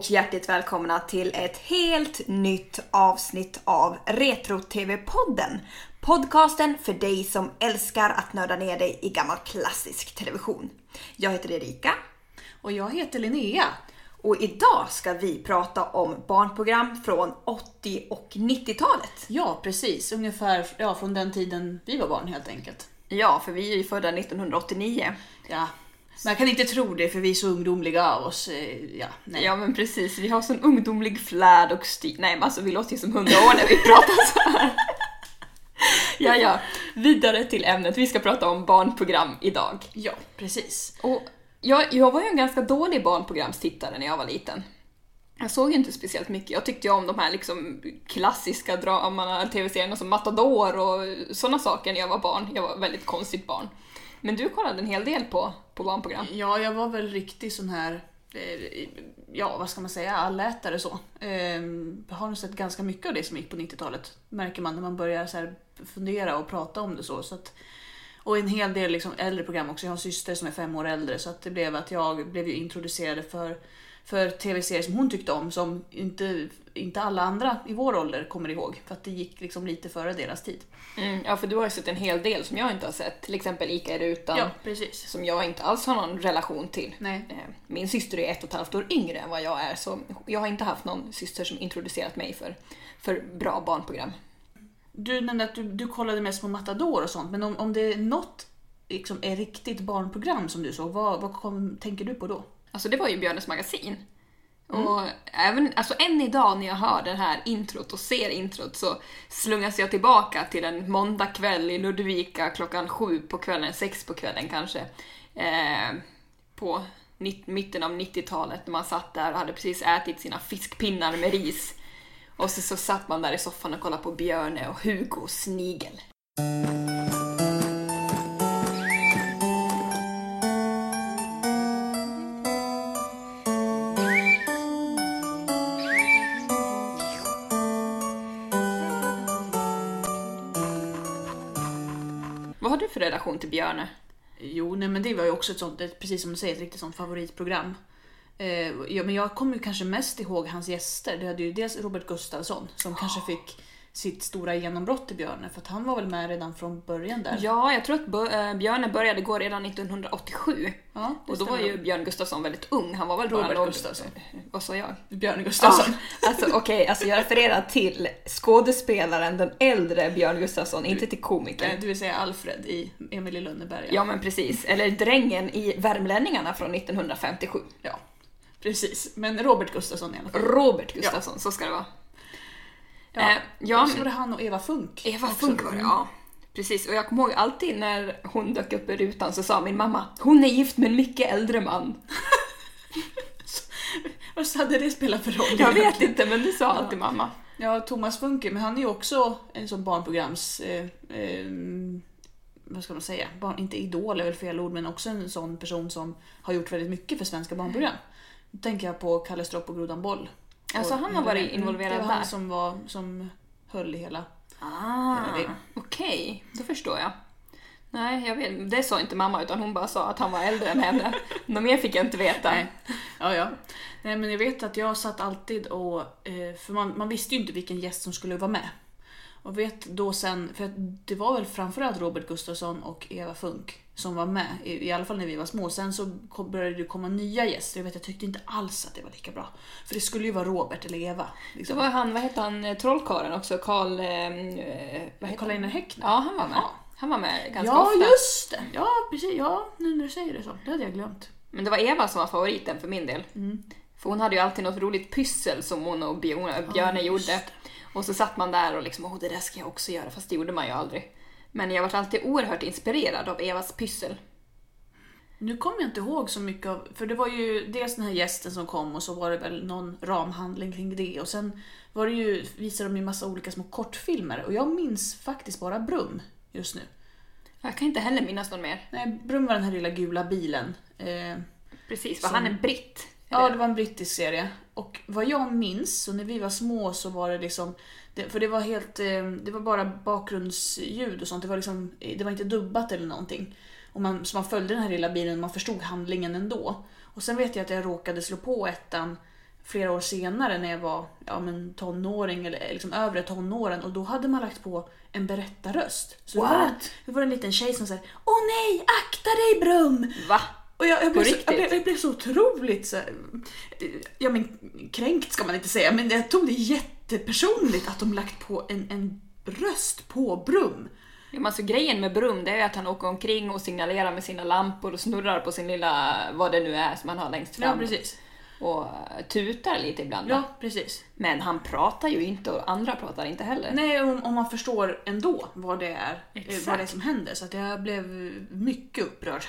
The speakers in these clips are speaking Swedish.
och hjärtligt välkomna till ett helt nytt avsnitt av Retro-TV-podden. Podcasten för dig som älskar att nörda ner dig i gammal klassisk television. Jag heter Erika. Och jag heter Linnea. Och idag ska vi prata om barnprogram från 80 och 90-talet. Ja, precis. Ungefär ja, från den tiden vi var barn helt enkelt. Ja, för vi är ju födda 1989. Ja. Man kan inte tro det för vi är så ungdomliga av oss. Eh, Ja, nej. Ja men precis, vi har sån ungdomlig flärd och stil. Nej men alltså vi låter ju som hundra år när vi pratar så här. Ja, ja. Vidare till ämnet. Vi ska prata om barnprogram idag. ja precis. Och jag, jag var ju en ganska dålig barnprogramstittare när jag var liten. Jag såg ju inte speciellt mycket. Jag tyckte ju om de här liksom klassiska dramarna, tv-serierna som Matador och sådana saker när jag var barn. Jag var ett väldigt konstigt barn. Men du kollade en hel del på, på barnprogram. Ja, jag var väl riktig sån här, eh, ja vad ska man säga, allätare så. Eh, Jag har nog sett ganska mycket av det som gick på 90-talet. Märker man när man börjar så här fundera och prata om det så. så att, och en hel del liksom äldre program också. Jag har en syster som är fem år äldre så att det blev att jag blev ju introducerad för, för tv-serier som hon tyckte om som inte, inte alla andra i vår ålder kommer ihåg. För att det gick liksom lite före deras tid. Mm, ja, för du har ju sett en hel del som jag inte har sett. Till exempel Ica i rutan. Ja, precis. Som jag inte alls har någon relation till. Nej. Eh, Min syster är ett och ett halvt år yngre än vad jag är, så jag har inte haft någon syster som introducerat mig för, för bra barnprogram. Du nämnde att du, du kollade mest på Matador och sånt, men om, om det är något liksom, är riktigt barnprogram som du såg, vad, vad kom, tänker du på då? Alltså det var ju Björnes magasin. Mm. Och även, alltså än idag när jag hör det här introt och ser introt så slungas jag tillbaka till en måndagkväll i Ludvika klockan sju på kvällen, sex på kvällen kanske. Eh, på mitten av 90-talet när man satt där och hade precis ätit sina fiskpinnar med ris. Och så, så satt man där i soffan och kollade på Björne och Hugo och Snigel. Björne? Jo, nej, men det var ju också ett sånt, ett, precis som du säger, ett riktigt sånt favoritprogram. Eh, ja, men jag kommer kanske mest ihåg hans gäster. Det hade ju dels Robert Gustafsson som kanske fick sitt stora genombrott i Björne, för att han var väl med redan från början där. Ja, jag tror att äh, Björne började gå redan 1987. Ja, Och då var ju Björn Gustafsson väldigt ung. Han var väl bara Robert någon- Gustafsson. Vad sa jag? Björne Gustafsson. Ja, alltså okej, alltså jag refererar till skådespelaren, den äldre Björn Gustafsson, inte till komikern. Eh, Det vill säga Alfred i Emil i Lönneberga. Ja men precis, eller drängen i Värmlänningarna från 1957. ja, precis. Men Robert Gustafsson i alla fall. Robert Gustafsson, så ska det vara. Ja, Eh, ja, så var det han och Eva Funk. Eva också. Funk var det, ja. Precis, och jag kommer ihåg alltid när hon dök upp i rutan så sa min mamma hon är gift med en mycket äldre man. Vad hade det spelat för roll? Jag vet inte men det sa alltid mamma. Ja, Thomas Funke, men han är ju också en sån barnprograms... Eh, eh, vad ska man säga? Barn, inte idol är väl fel ord, men också en sån person som har gjort väldigt mycket för svenska barnprogram. Då tänker jag på Kalle Stropp och Grodan Boll. Alltså han har varit involverad Det var där. han som, var, som höll i hela... Ah, okej, då förstår jag. Nej, jag vet, det sa inte mamma utan hon bara sa att han var äldre än henne. Något mer fick jag inte veta. Nej. Ja, ja. Nej, men jag vet att jag satt alltid och... Eh, för man, man visste ju inte vilken gäst som skulle vara med. Och vet då sen, för det var väl framförallt Robert Gustafsson och Eva Funk som var med, i, i alla fall när vi var små. Sen så kom, började det komma nya gäster. Jag vet, jag tyckte inte alls att det var lika bra. För det skulle ju vara Robert eller Eva. Liksom. var han, vad hette han, eh, trollkarlen också, Karl... Eh, vad heter? Häckner. Ja, han var med. Jaha. Han var med ganska Ja, ofta. just det! Ja, precis. Ja, nu när du säger det så. Det hade jag glömt. Men det var Eva som var favoriten för min del. Mm. För hon hade ju alltid något roligt pyssel som hon och Björne, just gjorde. Och så satt man där och liksom, åh det där ska jag också göra, fast det gjorde man ju aldrig. Men jag var alltid oerhört inspirerad av Evas pyssel. Nu kommer jag inte ihåg så mycket av, för det var ju dels den här gästen som kom och så var det väl någon ramhandling kring det och sen var det ju, visade de ju massa olika små kortfilmer och jag minns faktiskt bara Brum just nu. Jag kan inte heller minnas någon mer. Nej, Brum var den här lilla gula bilen. Eh, Precis, var Som- han en britt? ja, det var en brittisk serie. Och vad jag minns, så när vi var små så var det liksom, det, för det var helt, eh, det var bara bakgrundsljud och sånt, det var liksom, det var inte dubbat eller någonting. Och man, så man följde den här lilla bilen och man förstod handlingen ändå. Och sen vet jag att jag råkade slå på ettan flera år senare när jag var ja, men tonåring eller liksom övre tonåren och då hade man lagt på en berättarröst. Så det var, en, What? det var en liten tjej som sa Åh nej, akta dig Brum! Va? Och jag, jag, blev så, jag, blev, jag blev så otroligt så ja men kränkt ska man inte säga, men jag tog det jättepersonligt att de lagt på en, en röst på Brum. Ja, men alltså, grejen med Brum det är ju att han åker omkring och signalerar med sina lampor och snurrar på sin lilla, vad det nu är som han har längst Ja fram. precis. och tutar lite ibland. va? Ja precis. Men han pratar ju inte och andra pratar inte heller. Nej, om, om man förstår ändå vad det är, eh, Exakt. vad det är som händer. Så att jag blev mycket upprörd.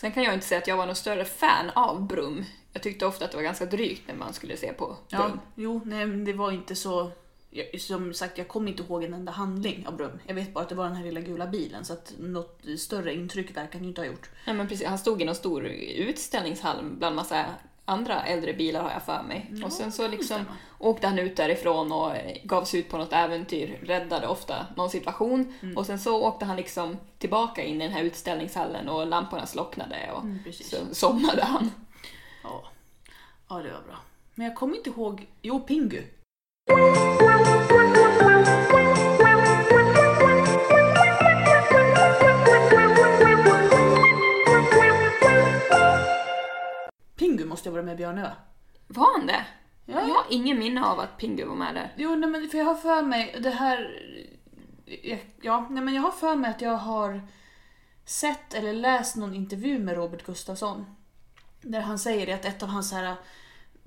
Sen kan jag inte säga att jag var någon större fan av Brum. Jag tyckte ofta att det var ganska drygt när man skulle se på Ja, Brum. jo, nej, det var inte så... Som sagt, jag kommer inte ihåg en enda handling av Brum. Jag vet bara att det var den här lilla gula bilen, så att något större intryck verkar han ju inte ha gjort. Ja, men precis, han stod i någon stor utställningshall bland massa andra äldre bilar har jag för mig. Ja, och sen så liksom åkte han ut därifrån och gav sig ut på något äventyr, räddade ofta någon situation Mm. och sen så åkte han liksom tillbaka in i den här utställningshallen och lamporna slocknade och Mm, så somnade han. Ja. ja, det var bra. Men jag kommer inte ihåg... Jo, Pingu. Måste jag vara med Björne va? Var han det? Ja. Jag har ingen minne av att Pingu var med där. Jo, nej, men för jag har för mig det här... Ja, nej, men jag har för mig att jag har sett eller läst någon intervju med Robert Gustafsson. Där han säger att ett av hans här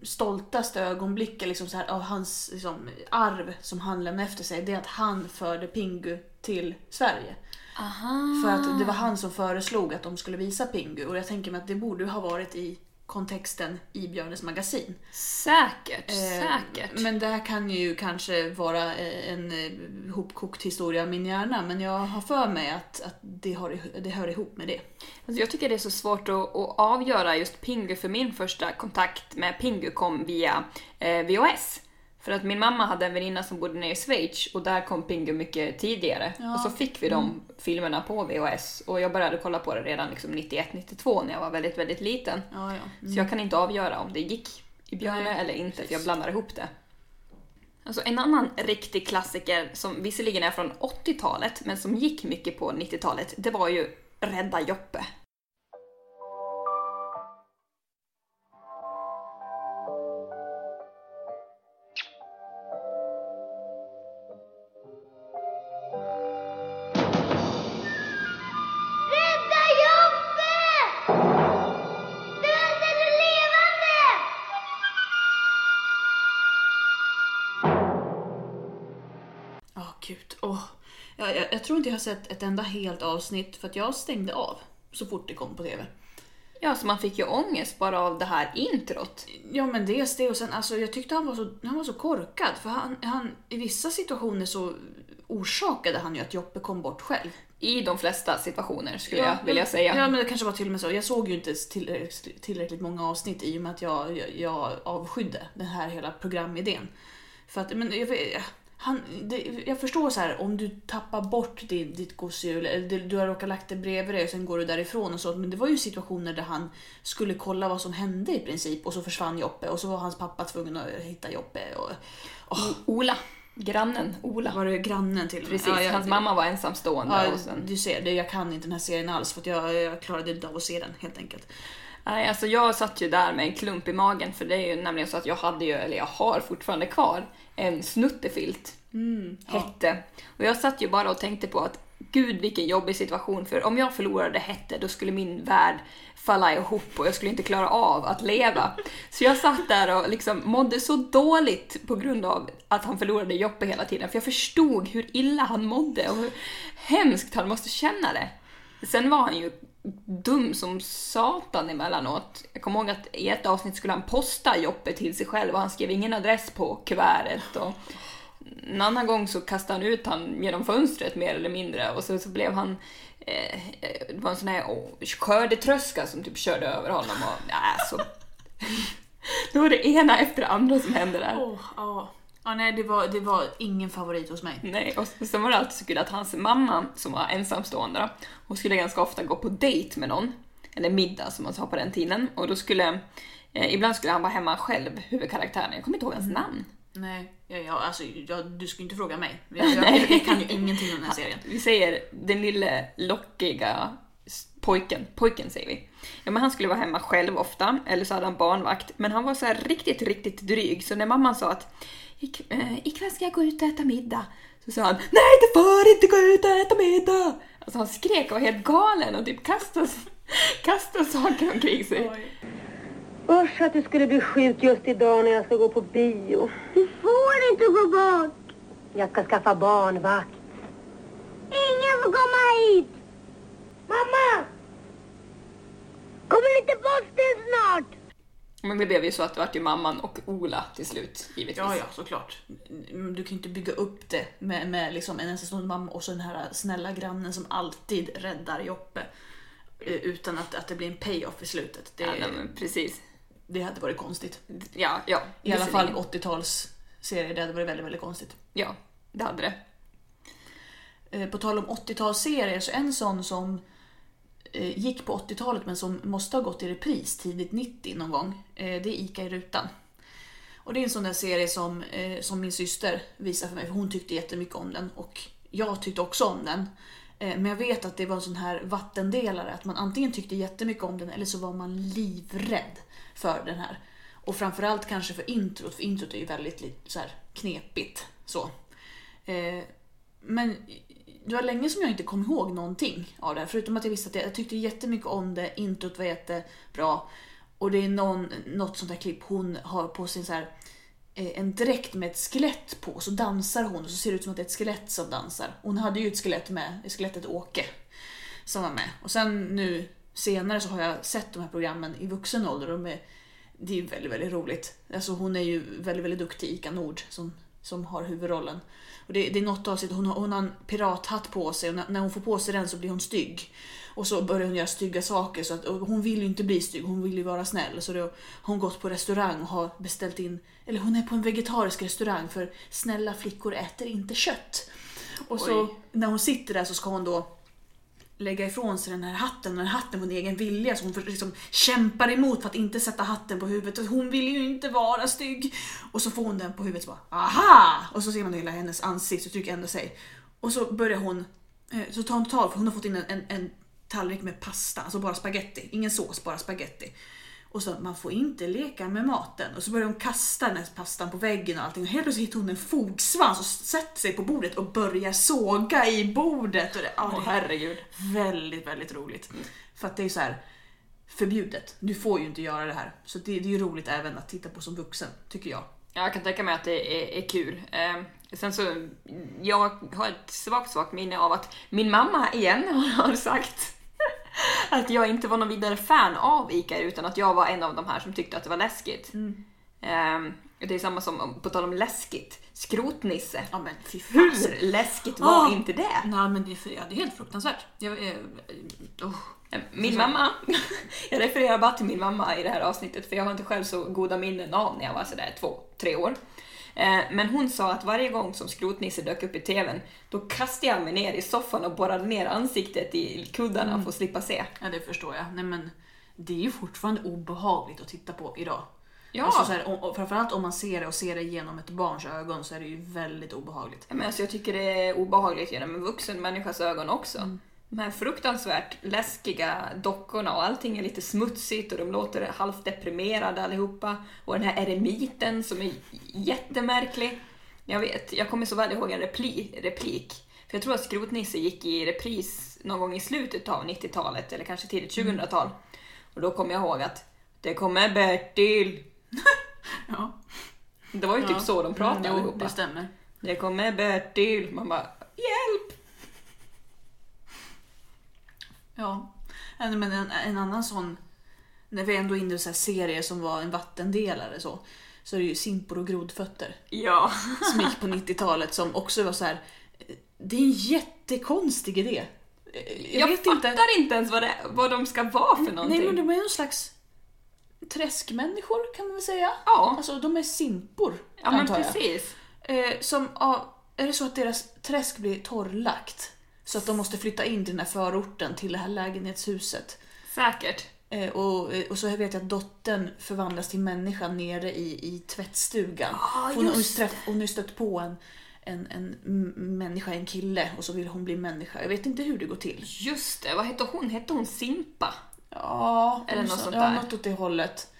stoltaste ögonblick, liksom så här, av hans liksom, arv som han lämnade efter sig, det är att han förde Pingu till Sverige. Aha. För att det var han som föreslog att de skulle visa Pingu och jag tänker mig att det borde ha varit i kontexten i Björnes magasin. Säkert, Eh, säkert. Men det här kan ju kanske vara eh, en eh, hopkokt historia av min hjärna, men jag har för mig att, att det, har, det hör ihop med det. Alltså jag tycker det är så svårt att, att avgöra just Pingu, för min första kontakt med Pingu kom via eh, VHS. För att min mamma hade en väninna som bodde nere i Schweiz och där kom Pingu mycket tidigare. Ja. Och så fick vi de filmerna på VHS och jag började kolla på det redan liksom 91-92 när jag var väldigt, väldigt liten. Ja, ja. Så jag kan inte avgöra om det gick i Björne Nej, eller inte, för jag blandar ihop det. Alltså en annan riktig klassiker som visserligen är från 80-talet, men som gick mycket på 90-talet, det var ju Rädda Joppe. Inte jag har sett ett enda helt avsnitt för att jag stängde av så fort det kom på TV. Ja, så man fick ju ångest bara av det här introt. Ja men dels det och sen alltså jag tyckte han var så, han var så korkad för han, han i vissa situationer så orsakade han ju att Joppe kom bort själv. I de flesta situationer skulle jag vilja säga. Ja men det kanske var till och med så. Jag såg ju inte tillräckligt, tillräckligt många avsnitt i och med att jag, jag, jag avskydde den här hela programidén. För att, men jag, han, det, jag förstår så här om du tappar bort din, ditt gosedjur eller du, du har råkat lagt det bredvid dig och sen går du därifrån och så. Men det var ju situationer där han skulle kolla vad som hände i princip och så försvann Joppe och så var hans pappa tvungen att hitta Joppe. Och, åh, Ola, grannen Ola. var det grannen till? Precis, Ja, jag- hans mamma var ensamstående Ja, och sen... du ser, det, jag kan inte den här serien alls för jag, jag klarade inte av att se den helt enkelt. Nej, alltså jag satt ju där med en klump i magen för det är ju nämligen så att jag hade ju, eller jag har fortfarande kvar, en snuttefilt. Hette. Och jag satt ju bara och tänkte på att gud vilken jobbig situation för om jag förlorade Hette då skulle min värld falla ihop och jag skulle inte klara av att leva. Så jag satt där och liksom mådde så dåligt på grund av att han förlorade Joppe hela tiden för jag förstod hur illa han mådde och hur hemskt han måste känna det. Sen var han ju dum som satan emellanåt. Jag kommer ihåg att i ett avsnitt skulle han posta Joppe till sig själv och han skrev ingen adress på kuvertet. Och en annan gång så kastade han ut han genom fönstret mer eller mindre och så, så blev han eh, eh, det var en sån här oh, skördetröska som typ körde över honom och nej, så det var det ena efter det andra som hände där. Åh, ja. Ja, nej, det var, det var ingen favorit hos mig. Nej, och sen var det alltid så kul att hans mamma, som var ensamstående, då, hon skulle ganska ofta gå på dejt med någon. Eller middag som man sa på den tiden. Och då skulle Eh, ibland skulle han vara hemma själv, huvudkaraktären. Jag kommer inte ihåg hans namn. Nej, ja, ja, alltså, jag, du ska inte fråga mig. Jag, jag, jag kan ju ingenting om den här serien. Vi säger den lille lockiga pojken. Pojken säger vi. Ja, men han skulle vara hemma själv ofta, eller så hade han barnvakt. Men han var så här riktigt, riktigt dryg. Så när mamman sa att ikväll ska jag gå ut och äta middag. Så sa han Nej, du får inte gå ut och äta middag! Alltså han skrek och var helt galen och typ kastade, kastade saker omkring sig. Usch att du skulle bli sjuk just idag när jag ska gå på bio. Du får inte gå bort. Jag ska skaffa barnvakt. Ingen får komma hit. Mamma! Kommer inte posten snart? Men det blev ju så att det var ju mamman och Ola till slut, givetvis. Ja, ja, såklart. Mm, Du kan ju inte bygga upp det med, med liksom en ensamstående mamma och så den här snälla grannen som alltid räddar Joppe. eh, Utan att, att det blir en payoff i slutet. Det, Ja, nej, precis. det hade varit konstigt. Ja, ja. I alla fall visserligen. 80-talsserier, det hade varit väldigt, väldigt konstigt. Ja, det hade det. Eh, På tal om 80-talsserier, så en sån som Eh, gick på 80-talet men som måste ha gått i repris tidigt 90 någon gång, eh, det är Ica i rutan. Och det är en sån där serie som, eh, som min syster visade för mig, för hon tyckte jättemycket om den och jag tyckte också om den. Eh, men jag vet att det var en sån här vattendelare, att man antingen tyckte jättemycket om den eller så var man livrädd för den här. Och framförallt kanske för introt, för introt är ju väldigt så här knepigt. Så. Eh, men det var länge som jag inte kom ihåg någonting av det. här, Förutom att jag visste att jag, jag tyckte jättemycket om det, introt var jättebra. Och det är någon, något sånt där klipp hon har på sin så här, eh, en dräkt med ett skelett på. Så dansar hon och så ser det ut som att det är ett skelett som dansar. Hon hade ju ett skelett med, skelettet Åke. Som var med. Och sen nu senare så har jag sett de här programmen i vuxen ålder och de är, det är ju väldigt, väldigt roligt. Alltså hon är ju väldigt, väldigt duktig, Ika Nord, som, som har huvudrollen. Och det, det är något avsnitt, hon har, hon har en pirathatt på sig och när, när hon får på sig den så blir hon stygg. Och så börjar hon göra stygga saker. Så att, hon vill ju inte bli stygg, hon vill ju vara snäll. Så då har hon gått på restaurang och har beställt in, eller hon är på en vegetarisk restaurang för snälla flickor äter inte kött. Och så Oj. när hon sitter där så ska hon då lägga ifrån sig den här hatten, den här hatten på en egen vilja. Så hon för- liksom kämpar emot för att inte sätta hatten på huvudet. Hon vill ju inte vara stygg. Och så får hon den på huvudet så bara aha! Och så ser man hela hennes ansiktsuttryck ändra sig. Och så börjar hon, eh, så tar hon tag för hon har fått in en, en, en tallrik med pasta, alltså bara spaghetti. Ingen sås, bara spaghetti. Och så man får inte leka med maten. Och så börjar hon kasta den här pastan på väggen och allting. Och helt plötsligt hittar hon en fogsvans och sätter sig på bordet och börjar såga i bordet. Och det, är herregud. väldigt, väldigt roligt. För att det är så här förbjudet. Du får ju inte göra det här. Så det, det är ju roligt även att titta på som vuxen, tycker jag. Ja, jag kan tänka mig att det är, är kul. Eh, sen så, jag har ett svagt, svagt minne av att min mamma igen har sagt att jag inte var någon vidare fan av ICA utan att jag var en av de här som tyckte att det var läskigt. Eh, det är samma som, på tal om läskigt, Skrotnisse. Ja men. Hur läskigt var Ah. inte det? Nej men det är, ja, det är helt fruktansvärt. Jag, eh, oh. Min mamma, jag refererar bara till min mamma i det här avsnittet för jag har inte själv så goda minnen av när jag var sådär två, tre år. Eh, Men hon sa att varje gång som Skrotnisse dök upp i TVn, då kastade jag mig ner i soffan och borrade ner ansiktet i kuddarna för att slippa se. Ja det förstår jag. Nej men det är ju fortfarande obehagligt att titta på idag. Ja. Alltså, så här, och, och framförallt om man ser det och ser det genom ett barns ögon så är det ju väldigt obehagligt. Men alltså jag tycker det är obehagligt genom en vuxen människas ögon också. De här fruktansvärt läskiga dockorna och allting är lite smutsigt och de låter halvt deprimerade allihopa. Och den här eremiten som är jättemärklig. Jag vet, jag kommer så väl ihåg en repli, replik. För jag tror att Skrotnisse gick i repris någon gång i slutet av 90-talet eller kanske tidigt 2000-tal. Och då kommer jag ihåg att det kommer Bertil. Ja. Det var ju typ så de pratade Mm, allihopa. det stämmer. Det kommer Bertil. Man bara, Ja. Men en, en annan sån, när vi ändå är inne i serier som var en vattendelare så, så är det ju Simpor och grodfötter. Ja. som gick på 90-talet som också var så här. Det är en jättekonstig idé. Jag, vet fattar inte. inte. ens vad, det, vad de ska vara för någonting. Nej men de är någon slags träskmänniskor kan man väl säga. Ja. Alltså de är simpor ja, men jag. precis. Eh, som, ja, är det så att deras träsk blir torrlagt? Så att de måste flytta in till den här förorten, till det här lägenhetshuset. Säkert. Eh, och, och så vet jag att dottern förvandlas till människa nere i, i tvättstugan. Ja, För hon, just träff, hon har ju stött på en, en, en människa, en kille, och så vill hon bli människa. Jag vet inte hur det går till. Just det, vad hette hon? Hette hon Simpa? Ja, Eller något så- sånt ja, där. något åt det hållet.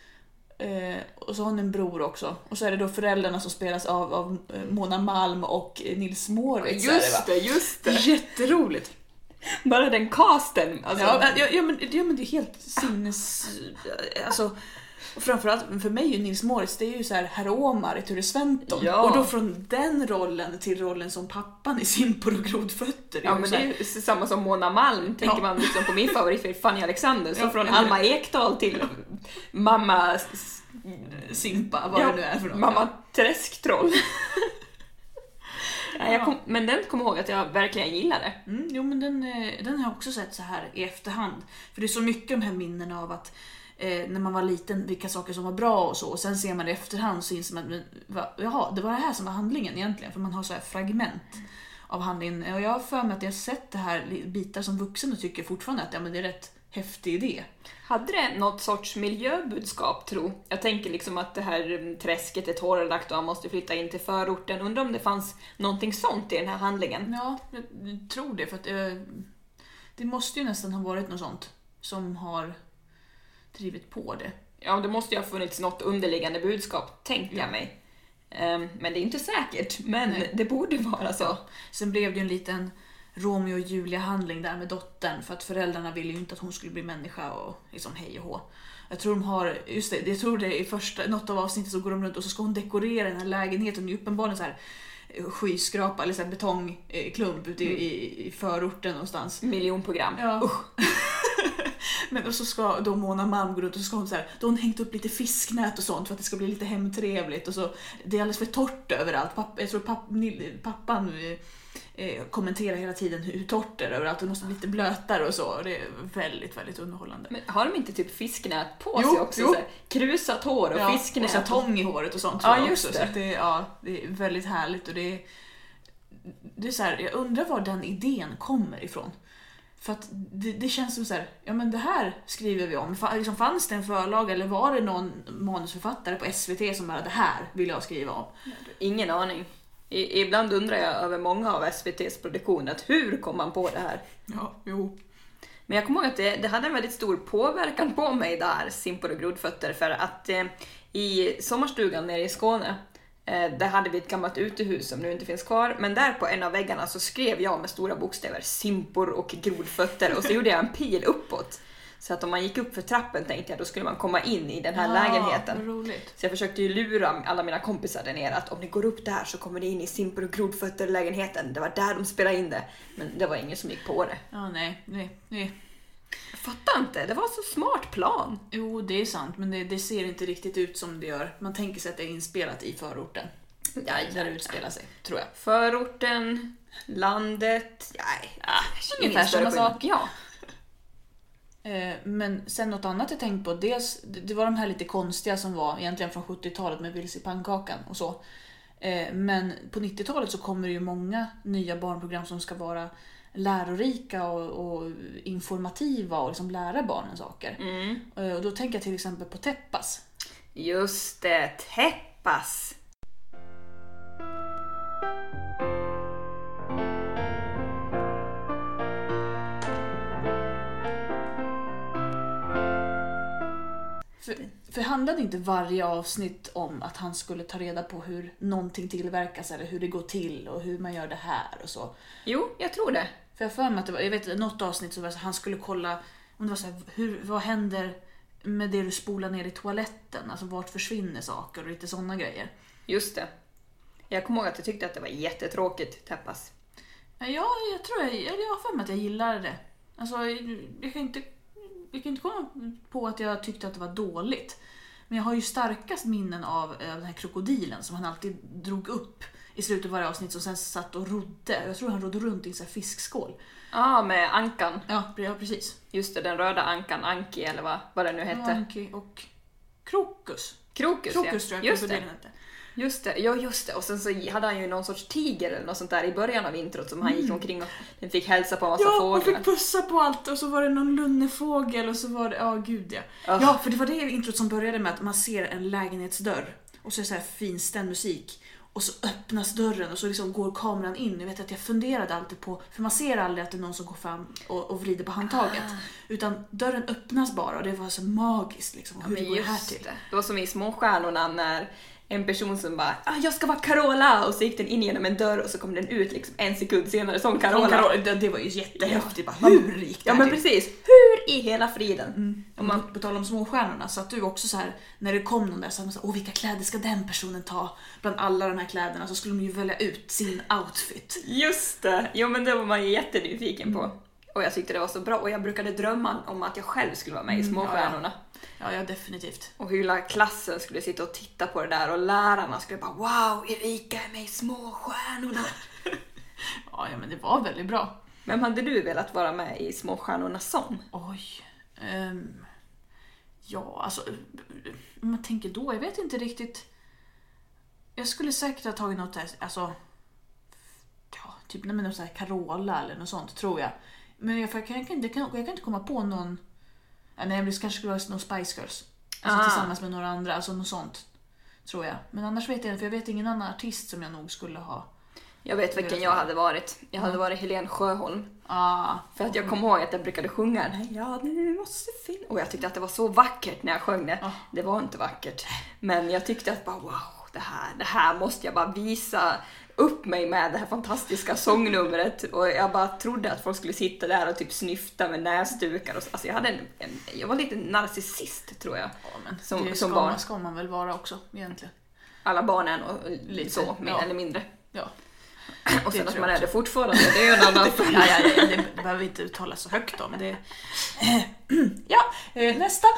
Eh, och så har hon en bror också. Och så är det då föräldrarna som spelas av, av eh, Mona Malm och eh, Nils Moritz. är det? Just det, just det. Jätteroligt! Bara den casten. Alltså, Ja, ja, ja, men, ja men det är helt sinnes... Alltså, och framförallt för mig ju Nils Moritz, det är ju så här herr Omar i Ture Sventon. Ja. Och då från den rollen till rollen som pappan i Simpor och grodfötter. Ja men det är ju samma som Mona Malm, tänker Ja. man liksom på min favoritfilm Fanny Alexander, så Ja, från Alma Ekdal till mamma, Simpa, vad det nu är för något. mamma Träsktroll. ja, jag kom, men den kommer ihåg att jag verkligen gillade. Mm, jo men den, eh, den har jag också sett så här i efterhand. För det är så mycket de här minnena av att eh, när man var liten, vilka saker som var bra och så. Och sen ser man i efterhand så inser man att jaha, det var det här som var handlingen egentligen. För man har så här fragment av handlingen. Och jag har för mig att jag sett det här bitar som vuxen och tycker fortfarande att ja, men det är rätt häftig idé. Hade det något sorts miljöbudskap, tro? Jag tänker liksom att det här mm, träsket är torrlagt och han måste flytta in till förorten. Undrar om det fanns någonting sånt i den här handlingen? Ja, jag tror det. För att eh, det måste ju nästan ha varit något sånt som har drivit på det. Ja, det måste ju ha funnits något underliggande budskap, tänkte Ja. jag mig. Ehm, men det är inte säkert, men Nej. det borde vara så. Sen blev det ju en liten Romeo och Julia-handling där med dottern för att föräldrarna ville ju inte att hon skulle bli människa och liksom hej och hå. Jag tror de har, just det, jag tror det är i första, något av avsnittet så går de runt och så ska hon dekorera den här lägenheten. Det är uppenbarligen så här eh, skyskrapa eller så här betongklump ute i, i, i förorten någonstans. Miljonprogram. Ja. Men och så ska då Mona Malm gå runt och så ska hon så här, då har hon hängt upp lite fisknät och sånt för att det ska bli lite hemtrevligt och så det är alldeles för torrt överallt. Papp, jag tror papp, pappan eh, kommenterar hela tiden hur, torrt det är överallt. Det måste bli lite blötare och så. Det är väldigt, väldigt underhållande. Men har de inte typ fisknät på Jo, sig också? jo. Så här, krusat hår och Ja, fisknät. och tång i håret och sånt Ja, just också. det. Så det, ja, det är väldigt härligt och det är, det är så här, jag undrar var den idén kommer ifrån. För att det, det känns som så här, ja men det här skriver vi om. Fa- Liksom, fanns det en förlag eller var det någon manusförfattare på SVT som bara det här vill jag skriva om? Ingen aning. I, ibland undrar jag över många av SVTs produktioner, att hur kom man på det här? Ja, jo. Men jag kommer ihåg att det, det hade en väldigt stor påverkan på mig där, Simpor och grodfötter, för att eh, i sommarstugan nere i Skåne, där hade vi ett gammalt utehus som nu inte finns kvar, men där på en av väggarna så skrev jag med stora bokstäver Simpor och grodfötter och så gjorde jag en pil uppåt. Så att om man gick upp för trappen tänkte jag då skulle man komma in i den här Ah, lägenheten. Så jag försökte ju lura alla mina kompisar där nere att om ni går upp där så kommer ni in i Simpor och grodfötter lägenheten. Det var där de spelade in det. Men det var ingen som gick på det. Ja, nej, nej, nej. Jag fattar inte, det var så smart plan. Jo, det är sant, men det, det ser inte riktigt ut som det gör. Man tänker sig att det är inspelat i förorten. Ja, Där det utspelar sig, tror jag. Förorten, landet, nej. ungefär ingen större samma sak. Ja. Eh, Men sen något annat jag tänkt på, dels det det var de här lite konstiga som var egentligen från 70-talet med Vilse i pannkakan och så. Eh, Men på 90-talet så kommer det ju många nya barnprogram som ska vara lärorika och, och informativa och liksom lära barnen saker. Mm. Eh, Och då tänker jag till exempel på Teppas. Just det, Teppas. För, för handlade inte varje avsnitt om att han skulle ta reda på hur någonting tillverkas eller hur det går till och hur man gör det här och så? Jo, jag tror det. För jag för mig att det var, jag vet något avsnitt så var det så här, han skulle kolla om det var så här, hur, vad händer med det du spolar ner i toaletten? Alltså vart försvinner saker och lite sådana grejer. Just det. Jag kommer ihåg att jag tyckte att det var jättetråkigt, Teppas. Ja, jag, tror jag, jag, jag har för mig att jag gillade det. Alltså, jag kan inte, jag kan inte komma på att jag tyckte att det var dåligt. Men jag har ju starkast minnen av eh, den här krokodilen som han alltid drog upp i slutet av varje avsnitt som sen satt och rodde. Jag tror han rodde runt i en sån här fiskskål. Ja, med ankan. Ja, ja precis. Just det, den röda ankan, Anki eller vad, vad det nu hette. Anki och Krokus. Krokus, Krokus ja. tror jag Just krokodilen det. hette. Just det, ja just det. Och sen så hade han ju någon sorts tiger eller något sånt där i början av introt som han gick omkring och den fick hälsa på en massa Mm. Ja, och fåglar. fick pussa på allt och så var det någon lunnefågel och så var det, ja gud ja. Ja. Ja, för det var det introt som började med att man ser en lägenhetsdörr och så är det så här finstämd musik och så öppnas dörren och så liksom går kameran in. Jag vet att jag funderade alltid på, för man ser aldrig att det är någon som går fram och, och vrider på handtaget. Ah. Utan dörren öppnas bara och det var så magiskt liksom. Hur Men går det här till? det. Det var som i Småstjärnorna när en person som bara ah, “Jag ska vara Carola” och så gick den in genom en dörr och så kom den ut liksom en sekund senare som Carola. Carola. Det, det var ju jättehäftigt. Bara, hur gick det Ja men till? precis. Hur i hela friden? Om Om man, på tal om småstjärnorna, så att du också så här när det kom någon där så hade man så här, åh vilka kläder ska den personen ta? Bland alla de här kläderna så skulle de ju välja ut sin outfit. just det! Jo men det var man ju jättenyfiken Mm. på. Och jag tyckte det var så bra och jag brukade drömma om att jag själv skulle vara med i Mm, ja, ja. Småstjärnorna. Ja, ja definitivt. Och hela klassen skulle sitta och titta på det där och lärarna skulle bara “Wow, Erika är med i Småstjärnorna”. Ja, ja men det var väldigt bra. Vem hade du velat vara med i Småstjärnornas sång? Oj. ehm, ja, alltså om man tänker då, jag vet inte riktigt. Jag skulle säkert ha tagit något där, alltså ja, typ nej, men så här Carola eller något sånt tror jag. Men jag, jag, kan, jag, kan, jag, kan, inte komma på någon Nej, det kanske skulle vara någon Spice Girls. Alltså Ah. tillsammans med några andra, alltså något sånt. Tror jag. Men annars vet jag inte, för jag vet ingen annan artist som jag nog skulle ha. Jag vet vilken jag hade varit. Jag hade varit Helen Sjöholm. Ah, För att jag kommer ihåg att jag brukade sjunga den här Ja, nu måste finna... Och jag tyckte att det var så vackert när jag sjöng det. Ja. Det var inte vackert. Men jag tyckte att bara wow, det här, det här måste jag bara visa upp mig med det här fantastiska sångnumret. Och jag bara trodde att folk skulle sitta där och typ snyfta med näsdukar. Och så. Alltså jag, hade en, en, jag var lite narcissist tror jag. ja, men Som- det som ska, barn. Man, ska man väl vara också egentligen. Alla barnen och Lite, så, mer ja. eller mindre. Ja. Och sen att man är det fortfarande, det är ju en annan ja, ja, ja, ja, det behöver vi inte uttala så högt om. Det... ja, eh, nästa.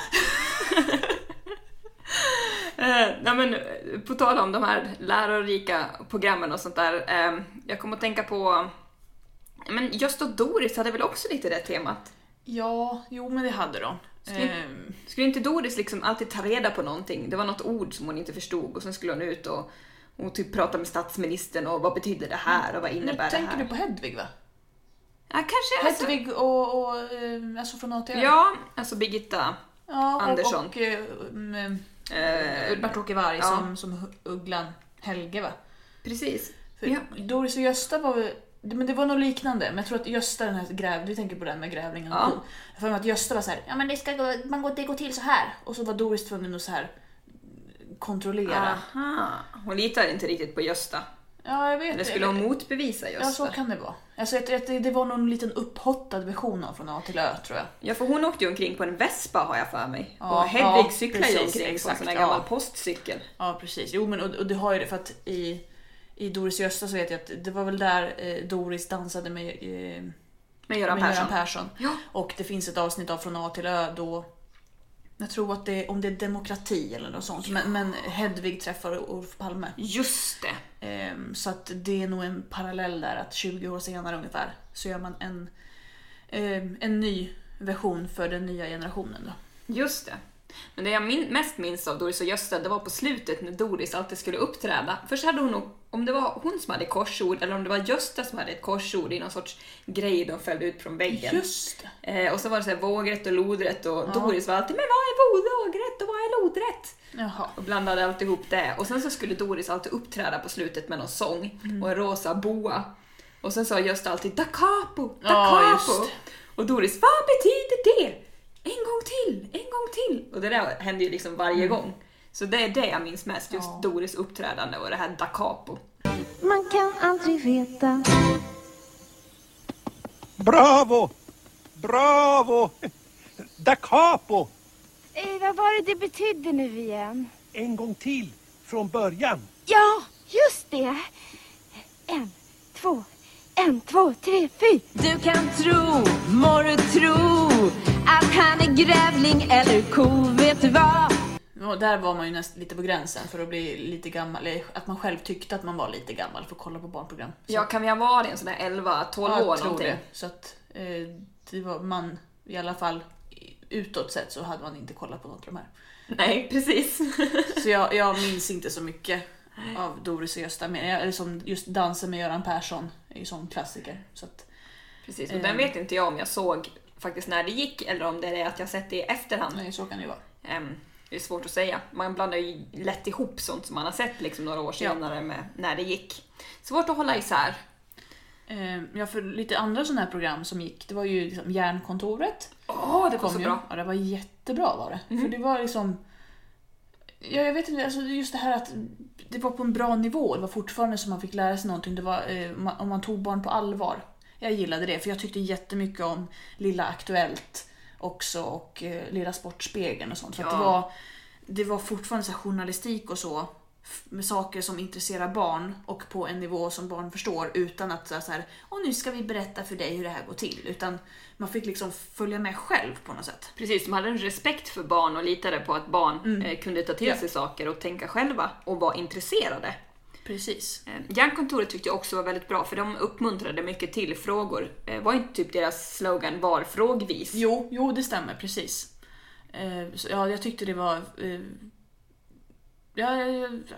Eh, nej men, eh, på tal om de här lärorika programmen och sånt där. Eh, jag kommer att tänka på... Men Gösta och Doris hade väl också lite det temat? Ja, jo men det hade de. Skulle- Ehm, Skulle inte Doris liksom alltid ta reda på någonting? Det var något ord som hon inte förstod och sen skulle hon ut och, och typ prata med statsministern och vad betyder det här och vad nu innebär det tänker här? du på Hedvig va? Ja, kanske. Alltså, Hedvig och, och eh, alltså från A till Ö. ja, alltså Birgitta. ja och, Andersson. Och, eh, mm, Eh, Bert-Åke Varg ja. som, som Ugglan Helge va? precis. För Ja. Doris och Gösta var väl, men det var nog liknande. Men jag tror att Gösta, den här gräv, du tänker på den med grävlingen och Ja. ko. Jag får mig att Gösta var så här, ja men det ska gå, man går, det går till så här. Och så var Doris tvungen att så här kontrollera. Aha. Hon litar inte riktigt på Gösta. Ja, jag vet Eller skulle hon motbevisa Gösta? Ja, så kan det vara. Alltså, jag, jag, det var någon liten upphottad version av Från A till Ö, tror jag. Ja, för hon åkte ju omkring på en Vespa har jag för mig. Ja, och Hedvig ja, cyklar ju omkring på en exakt, sån här ja. gammal postcykel. Ja, precis. Jo, men och, och det har ju det för att i, i Doris Gösta så vet jag att det var väl där eh, Doris dansade med, eh, Med Göran med Persson. Göran Persson. Ja. Och det finns ett avsnitt av Från A till Ö då jag tror att det om det är demokrati eller något sånt. Men, men Hedvig träffar Olof Palme. Just det. Ehm, så att det är nog en parallell där att 20 år senare ungefär så gör man en, ehm, en ny version för den nya generationen. Då. Just det. Men det jag min- mest minns av Doris och Gösta, det var på slutet när Doris alltid skulle uppträda. Först hade hon nog, om det var hon som hade korsord eller om det var Gösta som hade ett korsord i någon sorts grej de fällde ut från väggen. Just. Eh, och så var det så här vågrätt och lodrätt och Doris var alltid “men vad är vågrätt och vad är lodrätt?” Jaha. och blandade alltid ihop det. Och sen så skulle Doris alltid uppträda på slutet med någon sång Mm. och en rosa boa. Och sen sa Gösta alltid da capo, da Ja, capo. just. Och Doris, vad betyder det? En gång till, en gång till. Och det där hände ju liksom varje gång. Så det är det jag minns mest, just Mm. Ja. Doris uppträdande och det här da capo. Man kan aldrig veta. Bravo! Bravo! Da capo! Eh, vad var det det betydde nu igen? En gång till, från början. Ja, just det. En, två, en, två, tre, fyra. Du kan tro, må du tro att han är grävling eller ko, vet du vad? Och där var man ju nästan lite på gränsen för att bli lite gammal. eller Att man själv tyckte att man var lite gammal för att kolla på barnprogram. Så, Ja, kan vi ha varit en sån där 11-12 ja, år jag tror någonting? det. Så att eh, det var man, i alla fall utåt sett så hade man inte kollat på något av de här. Nej, precis. Så jag, jag minns inte så mycket av Doris och Gösta. Men, eller som just Dansen med Göran Persson är ju sån klassiker. Så att, Precis, och den vet inte jag om jag såg faktiskt när det gick eller om det är att jag sett det i efterhand. nej, så kan det ju vara. Ehm, det är svårt att säga. Man blandar ju lätt ihop sånt som man har sett liksom några år Ja. senare med när det gick. Svårt att hålla isär. Eh, ja, för lite andra sådana här program som gick, det var ju liksom Järnkontoret. Åh, det var så ju. bra. Ja, det var jättebra var det. För det var liksom... Ja, jag vet inte, alltså just det här att det var på en bra nivå. Det var fortfarande som man fick lära sig någonting. Det var eh, om man tog barn på allvar. Jag gillade det, för jag tyckte jättemycket om Lilla Aktuellt också och eh, Lilla Sportspegeln och sånt. För Ja. det, var, det var fortfarande så journalistik och så med saker som intresserar barn och på en nivå som barn förstår utan att så här, Åh, nu ska vi berätta för dig hur det här går till. Utan man fick liksom följa med själv på något sätt. Precis, de hade en respekt för barn och litade på att barn eh, kunde ta till Ja. sig saker och tänka själva och vara intresserade. Precis. Eh, Järnkontoret tyckte jag också var väldigt bra för de uppmuntrade mycket till frågor. Eh, var inte typ deras slogan var frågvis? Jo, jo det stämmer precis. Ja, jag tyckte det var... Ja, ja, ja, ja.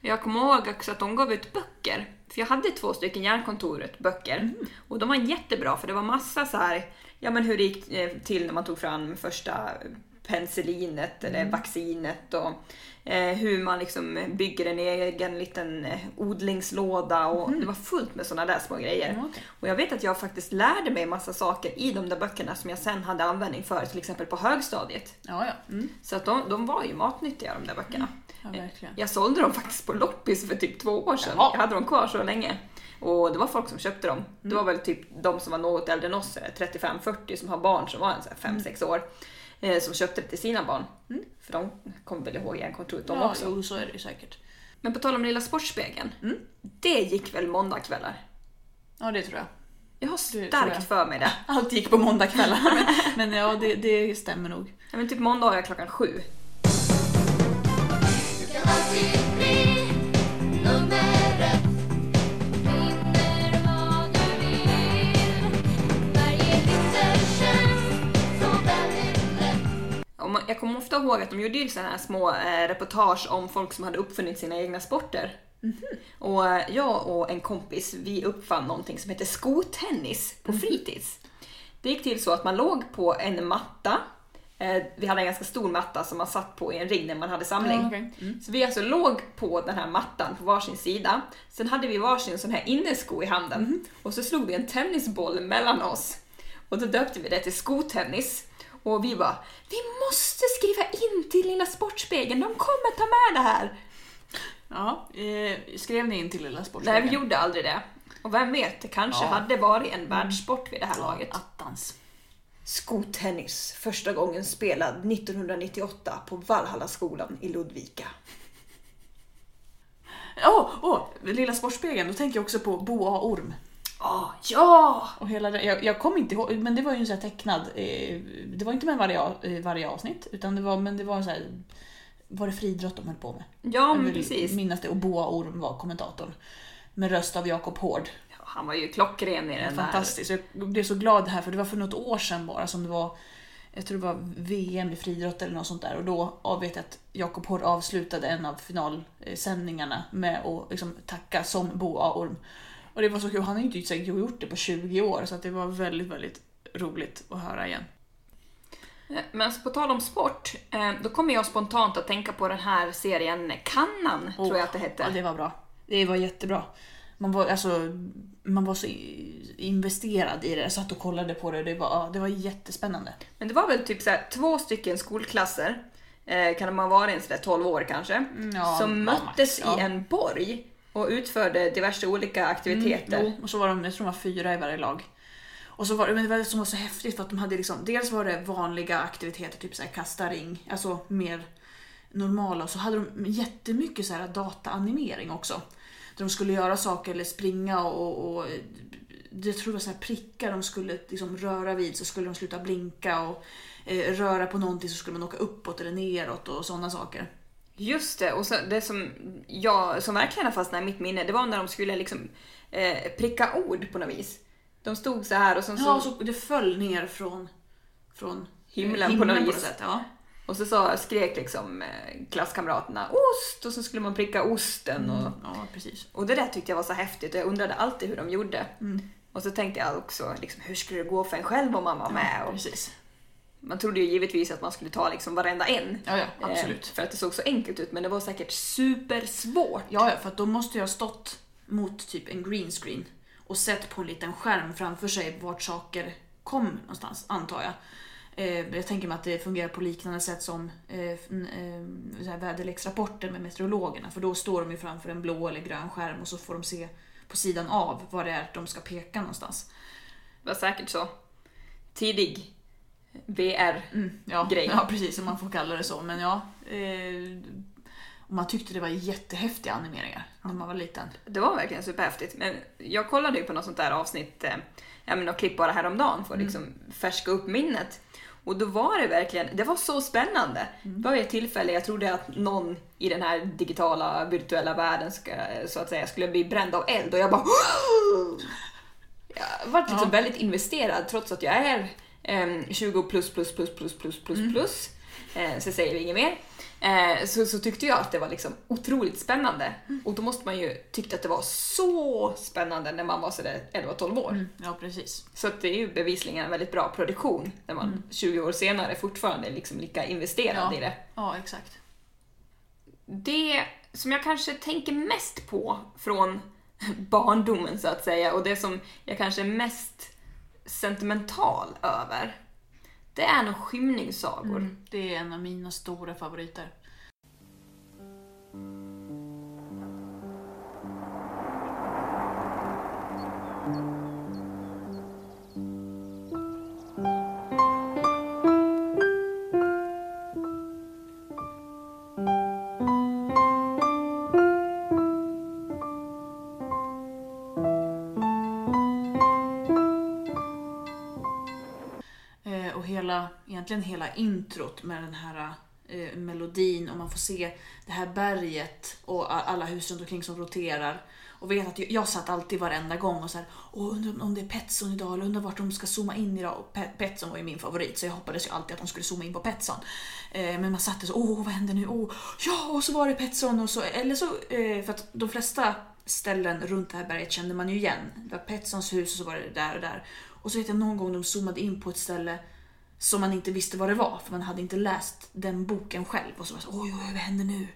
Jag kommer ihåg också att de gav ut böcker. För jag hade två stycken Järnkontoret böcker. Och de var jättebra för det var massa så här, ja men hur det gick eh, till när man tog fram första penicillinet eller vaccinet och eh, hur man liksom bygger en egen liten eh, odlingslåda och det var fullt med sådana där små grejer. Ja, okej. Och jag vet att jag faktiskt lärde mig massa saker i de där böckerna som jag sen hade användning för, till exempel på högstadiet. ja, ja. Mm. Så att de, de var ju matnyttiga de där böckerna. ja verkligen. Jag sålde dem faktiskt på loppis för typ två år sedan. Jaha. Jag hade dem kvar så länge. Och det var folk som köpte dem. Det Mm. var väl typ de som var något äldre än oss, eh, 35-40, som har barn som var en 5-6 Mm. år. Eh, som köpte det till sina barn. För de kommer väl ihåg järnkontoret de ja, också. Jo, så är det ju säkert. Men på tal om Lilla Sportspegeln. Mm. Det gick väl måndagkvällar? Ja, det tror jag. Jag har starkt för mig det. Allt gick på måndagkvällar. men, men ja, det, det stämmer nog. Ja, men typ måndagar klockan sju. Och Jag kommer ofta ihåg att de gjorde ju sådana här små eh, reportage om folk som hade uppfunnit sina egna sporter. Och eh, jag och en kompis, vi uppfann någonting som heter skotennis på fritids. Det gick till så att man låg på en matta. Eh, vi hade en ganska stor matta som man satt på i en ring när man hade samling. Ja, okej. Mm. Så vi alltså låg på den här mattan på varsin sida. Sen hade vi varsin sån här innesko i handen. Mhm. Och så slog vi en tennisboll mellan oss. Och då döpte vi det till skotennis. Och vi bara, vi måste skriva in till Lilla Sportspegeln, de kommer ta med det här. Ja, eh, skrev ni in till Lilla Nej, Sportspegeln? vi gjorde aldrig det. Och vem vet, det kanske Ja. hade varit en världssport vid det här laget. Attans. Skotennis, första gången spelad 1998 på Valhallaskolan i Ludvika. Åh, åh, Lilla Sportspegeln, då tänker jag också på Boa och Orm. Ah, ja! Och hela det, jag, jag kommer inte ihåg, men det var ju en sån här tecknad, eh, det var inte med varje, eh, varje avsnitt, utan det var, men det var så här, var det friidrott de höll på med? Ja, men precis. minnas det, och Boa Orm var kommentatorn. Med röst av Jakob Hård. Han var ju klockren i den där. Fantastiskt. Jag blev så glad här för det var för något år sedan bara som det var jag tror det var VM i friidrott eller något sånt där och då ja, vet jag att Jakob Hård avslutade en av finalsändningarna med att liksom tacka som Boa Orm. Och det var så kul, han har ju inte gjort det på 20 år så att det var väldigt, väldigt roligt att höra igen. Eh, Men alltså, på tal om sport, eh, då kommer jag spontant att tänka på den här serien Kannan, tror jag att det hette. Ja, det var bra. Det var jättebra. Man var, alltså, man var så investerad i det, jag satt och kollade på det det var, det var jättespännande. Men det var väl typ så här, två stycken skolklasser, eh, kan de ha varit en sådär 12 år kanske, ja, som ja, möttes max, ja. i en borg och utförde diverse olika aktiviteter. Mm, jo, och så var de, jag tror de var fyra i varje lag. Och så var det, men det var det som var så häftigt för att de hade liksom, dels var det vanliga aktiviteter, typ så här kasta ring, alltså mer normala. Och så hade de jättemycket så här dataanimering också. Där de skulle göra saker eller springa och, och det tror jag var så här prickar de skulle liksom röra vid så skulle de sluta blinka och eh, röra på någonting så skulle man åka uppåt eller neråt och sådana saker. Just det, och så, det som, jag, som verkligen har fastnat i mitt minne, det var när de skulle liksom eh, pricka ord på något vis. De stod så här och sen så... Ja, och så det föll ner från, från Himlen på något vis. sätt. Ja. Och så sa, skrek liksom eh, klasskamraterna ost och så skulle man pricka osten. Och, Ja, precis. och det där tyckte jag var så häftigt och jag undrade alltid hur de gjorde. Och så tänkte jag också, liksom, hur skulle det gå för en själv om man var med? Och Precis. Man trodde ju givetvis att man skulle ta liksom varenda en. Ja, ja, Eh, absolut. för att det såg så enkelt ut, men det var säkert supersvårt. Ja, ja, för att då måste jag ha stått mot typ en green screen och sett på en liten skärm framför sig vart saker kom någonstans, antar jag. Eh, jag tänker mig att det fungerar på liknande sätt som eh, väderleksrapporter med meteorologerna. För då står de ju framför en blå eller grön skärm och så får de se på sidan av var det är de ska peka någonstans. Det var säkert så. Tidig VR. Ja, Grej. ja precis, om man får kalla det så. Men ja, eh, man tyckte det var jättehäftiga animeringar när man var liten. Det var verkligen superhäftigt. Men jag kollade ju på något sånt där avsnitt, eh, ja men något klipp bara häromdagen för att liksom färska upp minnet. Och då var det verkligen, det var så spännande. Det var ett tillfälle jag trodde att någon i den här digitala virtuella världen ska, så att säga, skulle bli bränd av eld och jag bara Jag var liksom väldigt investerad trots att jag är 20 plus plus plus plus plus plus plus. Eh, så säger vi inget mer. Eh, så, så tyckte jag att det var liksom otroligt spännande. Och då måste man ju tycka att det var så spännande när man var sådär 11-12 år. Ja, precis. Så att det är ju bevisligen en väldigt bra produktion när man 20 år senare fortfarande är liksom lika investerad Ja. i det. Ja, exakt. Det som jag kanske tänker mest på från barndomen så att säga och det som jag kanske mest sentimental över det är nog skymningssagor. Mm. Det är en av mina stora favoriter. Eh, egentligen hela introt med den här eh, melodin och man får se det här berget och alla hus runt omkring som roterar. Och vet att jag, jag satt alltid varenda gång och så här, Åh, undrar om det är Petson idag, eller undrar vart de ska zooma in idag. Och Pe- Petson var ju min favorit så jag hoppades ju alltid att de skulle zooma in på Petson. Eh, men man satt och så, åh vad händer nu? Åh, ja, och så var det Petson och så, eller så, eh, för att de flesta ställen runt det här berget kände man ju igen. Det var Petsons hus och så var det där och där. Och så vet jag någon gång de zoomade in på ett ställe som man inte visste vad det var för man hade inte läst den boken själv. Och så var det så, oj, oj, vad händer nu?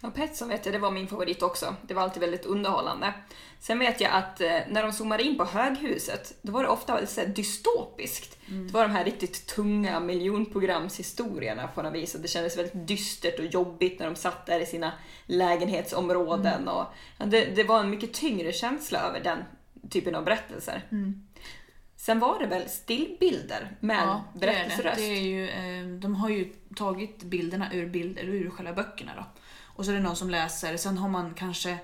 Ja, Petson vet jag, det var min favorit också. Det var alltid väldigt underhållande. Sen vet jag att eh, när de zoomade in på höghuset, då var det ofta väldigt så här, dystopiskt. Det var de här riktigt tunga miljonprogramshistorierna på något vis. Och det kändes väldigt dystert och jobbigt när de satt där i sina lägenhetsområden. Och, ja, det, det var en mycket tyngre känsla över den typen av berättelser. Sen var det väl stillbilder med det är det. berättelseröst? det är ju, eh, de har ju tagit bilderna ur, bilder, ur själva böckerna. Då. Och så är det någon som läser. Sen har man kanske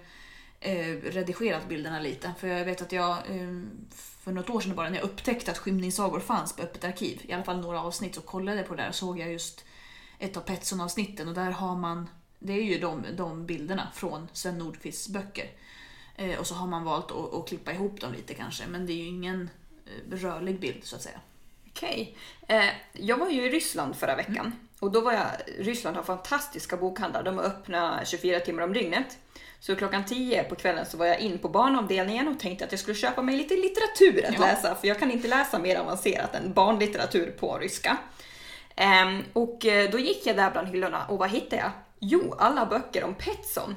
eh, redigerat bilderna lite. För jag vet att jag eh, för något år sedan bara när jag upptäckte att skymningssagor fanns på Öppet arkiv, i alla fall några avsnitt, så kollade jag på det där och såg jag just ett av Petson-avsnitten och där har man, det är ju de, de bilderna från Sven Nordqvists böcker. Eh, och så har man valt att, att klippa ihop dem lite kanske, men det är ju ingen rörlig bild så att säga. Okej. Eh, jag var ju i Ryssland förra veckan. Och då var jag, Ryssland har fantastiska bokhandlar. De är öppna 24 timmar om dygnet. Så klockan 10 på kvällen så var jag in på barnavdelningen och tänkte att jag skulle köpa mig lite litteratur att Ja. läsa. För jag kan inte läsa mer avancerat än barnlitteratur på ryska. Ehm, och eh, då gick jag där bland hyllorna och vad hittade jag? Jo, alla böcker om Petson.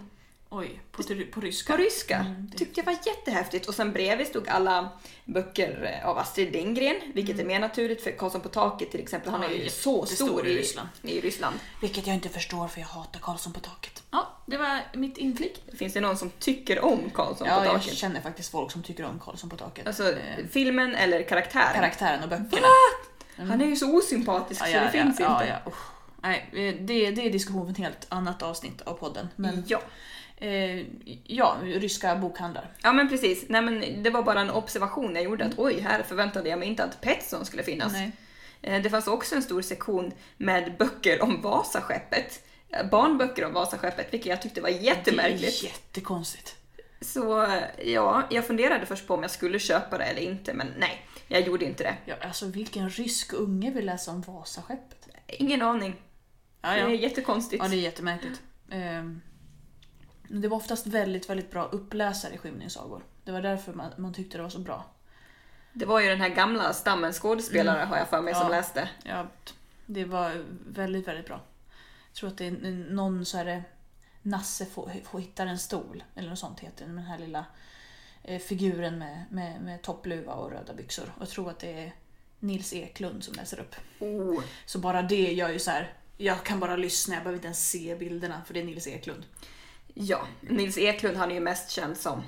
Oj, på, på ryska? På ryska. Mm, det- Tyckte jag var jättehäftigt. Och sen bredvid stod alla böcker av Astrid Lindgren, vilket är mer naturligt för Karlsson på taket till exempel. Han Mm. Ja, är ju så stor i Ryssland. I Ryssland. Vilket jag inte förstår för jag hatar Karlsson på taket. Ja, det var mitt inflick. Finns det någon som tycker om Karlsson Ja, på jag taket? känner faktiskt folk som tycker om Karlsson på taket. Alltså Eh, filmen eller karaktären? karaktären och böckerna. Han är ju så osympatisk så det finns ja, inte. Ja. Nej, eh, det, det är diskussion för ett helt annat avsnitt av podden. Men ja. Eh, ja, ryska bokhandlar. Ja men precis, Nej, men det var bara en observation jag gjorde att oj, här förväntade jag mig inte att Petson skulle finnas. Nej. Eh, Det fanns också en stor sektion med böcker om Vasaskeppet. Eh, Barnböcker om Vasaskeppet, vilket jag tyckte var jättemärkligt. Det är jättekonstigt. Så eh, ja, jag funderade först på om jag skulle köpa det eller inte, men nej, jag gjorde inte det. Ja, alltså vilken rysk unge vill läsa om Vasaskeppet? Ingen aning. Ja, Det är ja. jättekonstigt. ja, det är jättemärkligt. Men det var oftast väldigt, väldigt bra uppläsare i skymningssagor. Det var därför man, man tyckte det var så bra. Det var ju den här gamla stammen skådespelare har jag för mig som Ja. läste. Ja, det var väldigt, väldigt bra. Jag tror att det är någon så här Nasse får, får hittar en stol, eller något sånt heter den, med den här lilla eh, figuren med, med, med toppluva och röda byxor. Och jag tror att det är Nils Eklund som läser upp. Oh. Så bara det gör ju så här. jag kan bara lyssna, jag behöver inte ens se bilderna för det är Nils Eklund. Ja, Nils Eklund han är ju mest känd som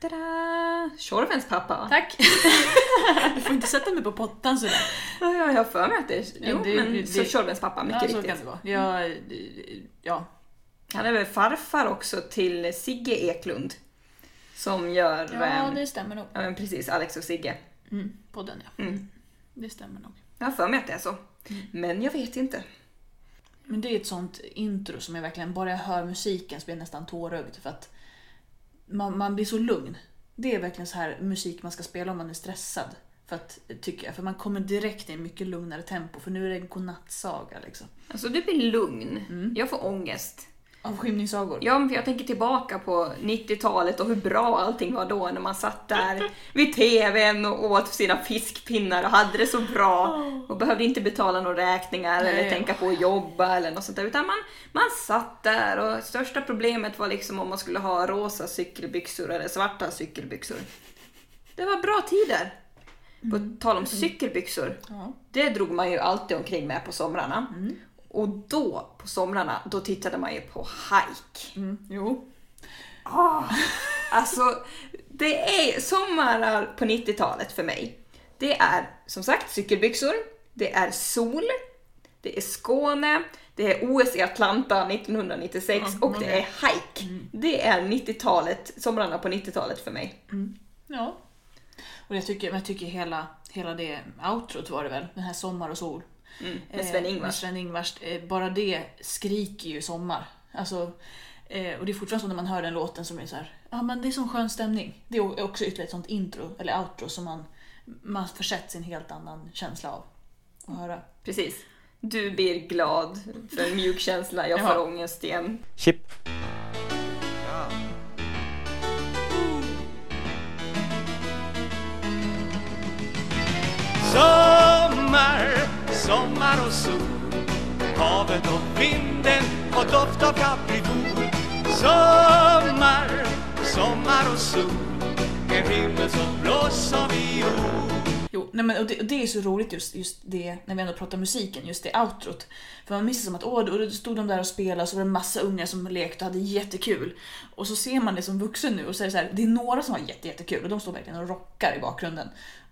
Tada! Tjorvens pappa. Tack! du får inte sätta mig på pottan sådär. Ja, jag har för mig att det är... Jo, det- men det- så Tjorvens pappa, mycket Ja, så riktigt. kan det vara. Jag, ja, Han är väl farfar också till Sigge Eklund. Som gör... ja, det stämmer nog. ja, men precis, Alex och Sigge. Mm, podden ja. Mm. Det stämmer nog. Jag har för mig att det är så. Mm. Men jag vet inte. Men det är ett sånt intro som jag verkligen, bara jag hör musiken så blir jag nästan tårögd för att man, man blir så lugn. Det är verkligen så här musik man ska spela om man är stressad. För att, tycker jag. För man kommer direkt i en mycket lugnare tempo för nu är det en godnattsaga liksom. Alltså du blir lugn. Mm. Jag får ångest. Av skymningssagor. Ja, men jag tänker tillbaka på 90-talet och hur bra allting var då när man satt där vid TVn och åt sina fiskpinnar och hade det så bra och behövde inte betala några räkningar eller Nej. tänka på att jobba eller något sånt där utan man, man satt där och största problemet var liksom om man skulle ha rosa cykelbyxor eller svarta cykelbyxor. Det var bra tider. På tal om cykelbyxor, Ja. det drog man ju alltid omkring med på somrarna. Och då, på somrarna, då tittade man ju på hike. Mm, jo. Ah, alltså, det är sommar på 90-talet för mig. Det är som sagt cykelbyxor, det är sol, det är Skåne, det är OS i Atlanta 1996 Ja, och det är hike. Det är 90-talet, somrarna på 90-talet för mig. Ja. Och jag tycker, jag tycker hela, hela det outrot var det väl, den här Sommar och sol. Mm, med Eh, Sven-Ingvars. Med Sven-Ingvars. Eh, bara det skriker ju sommar. Alltså, eh, och det är fortfarande så när man hör den låten som är så här, ja men det är sån skön stämning. Det är också ytterligare ett sånt intro, eller outro, som man, man försätts i en helt annan känsla av att höra. Precis. Du blir glad för en mjuk känsla, jag Ja. får ångest igen. Chip. Sommar, sommar och sol Havet och vinden och doft av kaprifol Sommar, sommar och sol En himmel som blå som viol Jo, nej men, och det, och det är så roligt just, just det, när vi ändå pratar musiken, just det outrot. För man missar som att åh, då, stod de där och spelade och så var det en massa ungar som lekte och hade jättekul. Och så ser man det som vuxen nu och så är det så här, det är några som har jätte, jättekul och de står verkligen och rockar i bakgrunden.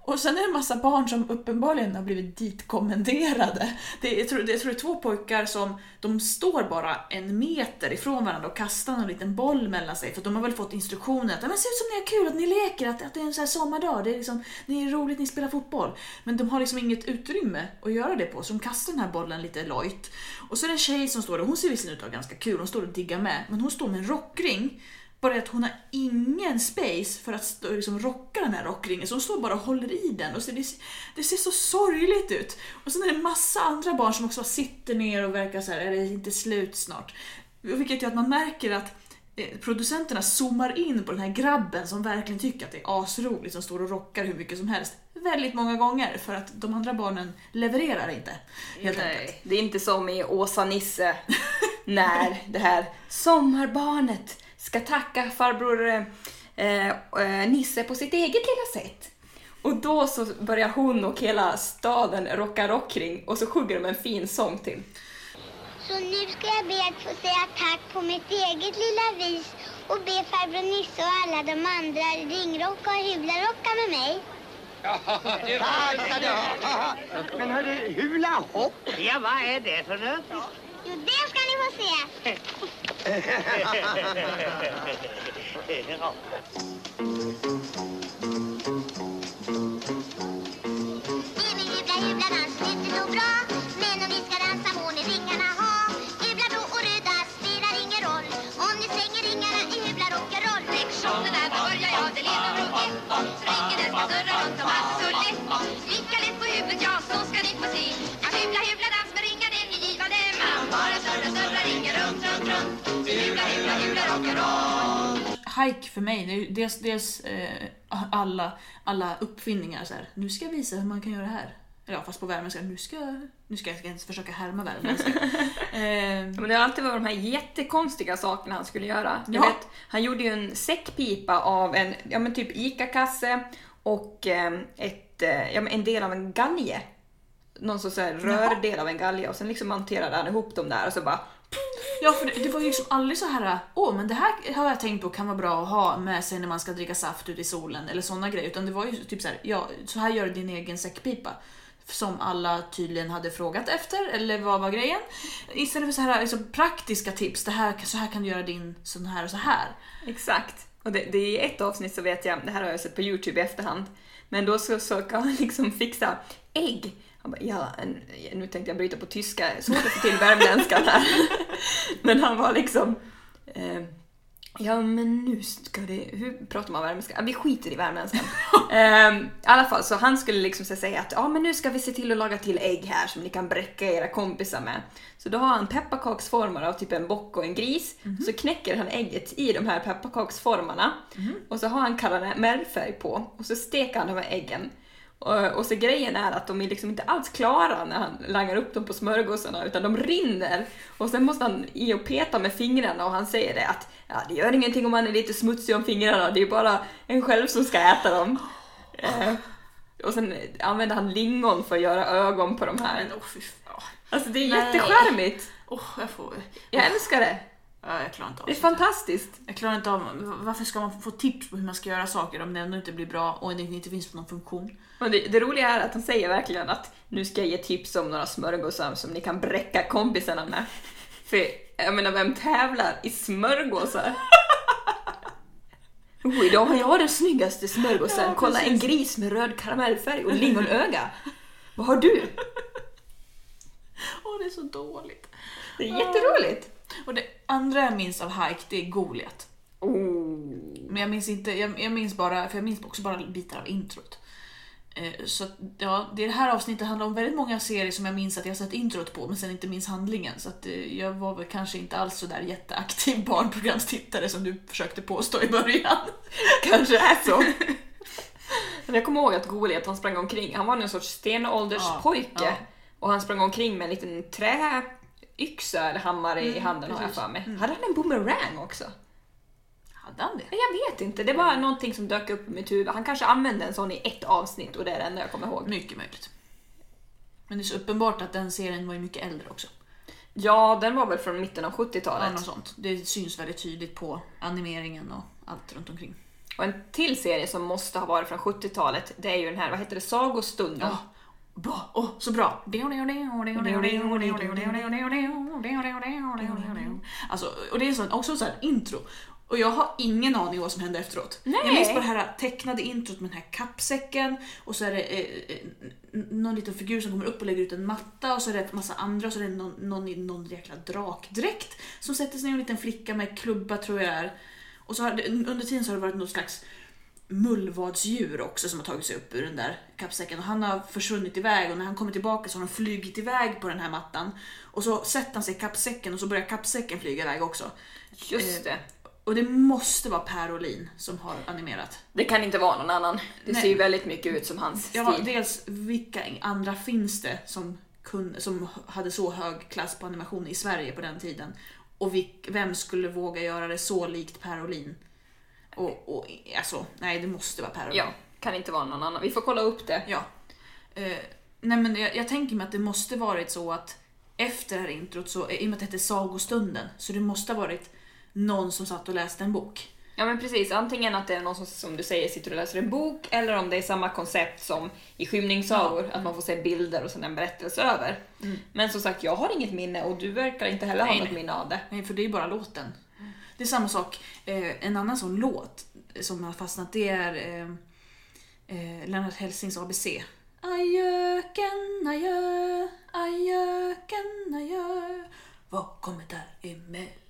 Och sen är det en massa barn som uppenbarligen har blivit ditkommenderade. Det är, jag, tror, det, jag tror det är två pojkar som de står bara en meter ifrån varandra och kastar en liten boll mellan sig. För de har väl fått instruktioner att men se ut som ni har kul, att ni leker, att, att det är en sån här sommardag. Det är, liksom, det är roligt, ni spelar fotboll. Men de har liksom inget utrymme att göra det på så de kastar den här bollen lite lojt. Och så är det en tjej som står där, hon ser visserligen ut att ha ganska kul, hon står och diggar med. Men hon står med en rockring bara att hon har ingen space för att stå, liksom, rocka den här rockringen, så hon står bara och håller i den. Och så det, det ser så sorgligt ut. Och sen är det massa andra barn som också sitter ner och verkar så här, är det inte slut snart? Vilket gör att man märker att eh, producenterna zoomar in på den här grabben som verkligen tycker att det är asroligt, som står och rockar hur mycket som helst. Väldigt många gånger, för att de andra barnen levererar inte. Helt enkelt. Nej, det är inte som i Åsa-Nisse när det här sommarbarnet ska tacka farbror eh, eh, Nisse på sitt eget lilla sätt. Och då så börjar hon och hela staden rocka rockring och så sjunger de en fin sång till. Så nu ska jag be att få säga tack på mitt eget lilla vis och be farbror Nisse och alla de andra ringrocka och hula-rocka med mig. Men hörru, hula hopp, ja vad är det för något? Jo, det ska ni få se. Emil hula hula dansen är inte så bra. Men om vi ska dansa må ni ringarna ha. Hula blå och röda spelar ingen roll. Om ni slänger ringarna i hula rock'n'roll Lektionerna, är, börjar jag, det leder från ett Så ringen den ska snurra runt om allt så lätt Lika lätt på huvudet, ja, så ska ni få se. Att jubla, jubla, dans bara Hike för mig, det är dels, dels eh, alla, alla uppfinningar så här. Nu ska jag visa hur man kan göra det här. Ja, fast på värmländska. Nu ska, nu ska jag ens försöka härma värmländska. eh. Men det har alltid varit de här jättekonstiga sakerna han skulle göra. Ja. Vet, han gjorde ju en säckpipa av en ja, men typ ICA-kasse och ehm, eh, ett, ja, en del av en galge. Någon så här rördel av en galge och sen liksom monterade han ihop dem där och så bara Ja, för det, det var ju liksom aldrig så här, åh men det här har jag tänkt på kan vara bra att ha med sig när man ska dricka saft ute i solen eller sådana grejer. Utan det var ju typ så här, ja, så här gör du din egen säckpipa. Som alla tydligen hade frågat efter, eller vad var grejen? Istället för så här liksom, praktiska tips, det här, så här kan du göra din sån här och så här. Exakt. Och det, det är ett avsnitt så vet jag, det här har jag sett på Youtube i efterhand, men då så, så kan han liksom fixa ägg. Han bara, ja, nu tänkte jag bryta på tyska, svårt att få till värmländskan här. men han var liksom, eh, ja men nu ska det, hur pratar man värmländska? Vi skiter i värmländskan. eh, I alla fall, så han skulle liksom säga att ja men nu ska vi se till att laga till ägg här som ni kan bräcka era kompisar med. Så då har han pepparkaksformar av typ en bock och en gris. Så knäcker han ägget i de här pepparkaksformarna. Och så har han karamellfärg på. Och så steker han de här äggen. Och, och så grejen är att de är liksom inte alls klara när han langar upp dem på smörgåsarna utan de rinner. Och sen måste han i och peta med fingrarna och han säger det att ja, det gör ingenting om man är lite smutsig om fingrarna, det är bara en själv som ska äta dem. Eh, och sen använder han lingon för att göra ögon på de här. Men fy fan. Alltså det är Nej. jättecharmigt. Åh, jag får... Jag älskar det. Ja, jag klarar inte av Det är fantastiskt. Jag klarar inte av... Varför ska man få tips på hur man ska göra saker om det ändå inte blir bra och det inte finns någon funktion? Och det, det roliga är att han säger verkligen att nu ska jag ge tips om några smörgåsar som ni kan bräcka kompisarna med. För jag menar, vem tävlar i smörgåsar? Oh, idag har jag den snyggaste smörgåsen. Ja, Kolla en gris med röd karamellfärg och lingonöga. Vad har du? Åh, det är så dåligt. Det är jätteroligt. Och det andra jag minns av Hike, det är Goliat. Oh. Men jag minns inte, jag, jag minns bara, för jag minns också bara bitar av introt. Eh, Så ja, det här avsnittet handlar om väldigt många serier som jag minns att jag sett introt på men sen inte minns handlingen. Så att eh, jag var väl kanske inte alls så där jätteaktiv barnprogramstittare som du försökte påstå i början. Kanske är så. Men jag kommer ihåg att Goliat, han sprang omkring, han var en sorts stenålderspojke. Ja, ja. Och han sprang omkring med en liten träyxa eller hammare i handen har jag för mig. Hade han en boomerang också? Hade han det? Jag vet inte, det var någonting som dök upp i mitt huvud. Han kanske använde en sån i ett avsnitt och det är det enda jag kommer ihåg. Mycket möjligt. Men det är så uppenbart att den serien var ju mycket äldre också. Ja, den var väl från mitten av Ja, 70-talet. något sånt. Det syns väldigt tydligt på animeringen och allt runt omkring. Och en till serie som måste ha varit från 70-talet, det är ju den här, vad heter det, Sagostunden. Ja, bra. Åh, så bra. Alltså, och det är sån, också så här intro. Och jag har ingen aning vad som hände efteråt. Nej. Jag minns bara det här tecknade introt med den här kappsäcken och så är det eh, eh, någon liten figur som kommer upp och lägger ut en matta och så är det massa andra och så är det någon, någon i någon jäkla drakdräkt som sätter sig ner en liten flicka med klubba tror jag är. Och så har det, under tiden så har det varit något slags mullvadsdjur också som har tagit sig upp ur den där kappsäcken och han har försvunnit iväg och när han kommer tillbaka så har de flugit iväg på den här mattan och så sätter han sig i kappsäcken och så börjar kappsäcken flyga iväg också. Just Eh, det. Och det måste vara Per Olin som har animerat. Det kan inte vara någon annan. Det Nej. ser ju väldigt mycket ut som hans Ja, stil. dels vilka andra finns det som, kun, som hade så hög klass på animation i Sverige på den tiden? Och vilk, vem skulle våga göra det så likt Per Olin? Och, och alltså, nej det måste vara Per Olin. Ja, kan inte vara någon annan. Vi får kolla upp det. Ja. Eh, nej men jag, jag tänker mig att det måste varit så att efter det här introt, så, i och med att det hette Sagostunden, så det måste ha varit någon som satt och läste en bok. Ja men precis, antingen att det är någon som, som du säger sitter och läser en bok eller om det är samma koncept som i skymningssagor, att man får se bilder och sen en berättelse över. Men som sagt, jag har inget minne och du verkar inte heller ha Nej, något nej. minne av det. Nej, för det är ju bara låten. Det är samma sak, eh, en annan sån låt som har fastnat, det är eh, eh, Lennart Hellsings ABC. Ajöken, adjö, ajöken, adjö. Vad kommer däremellan?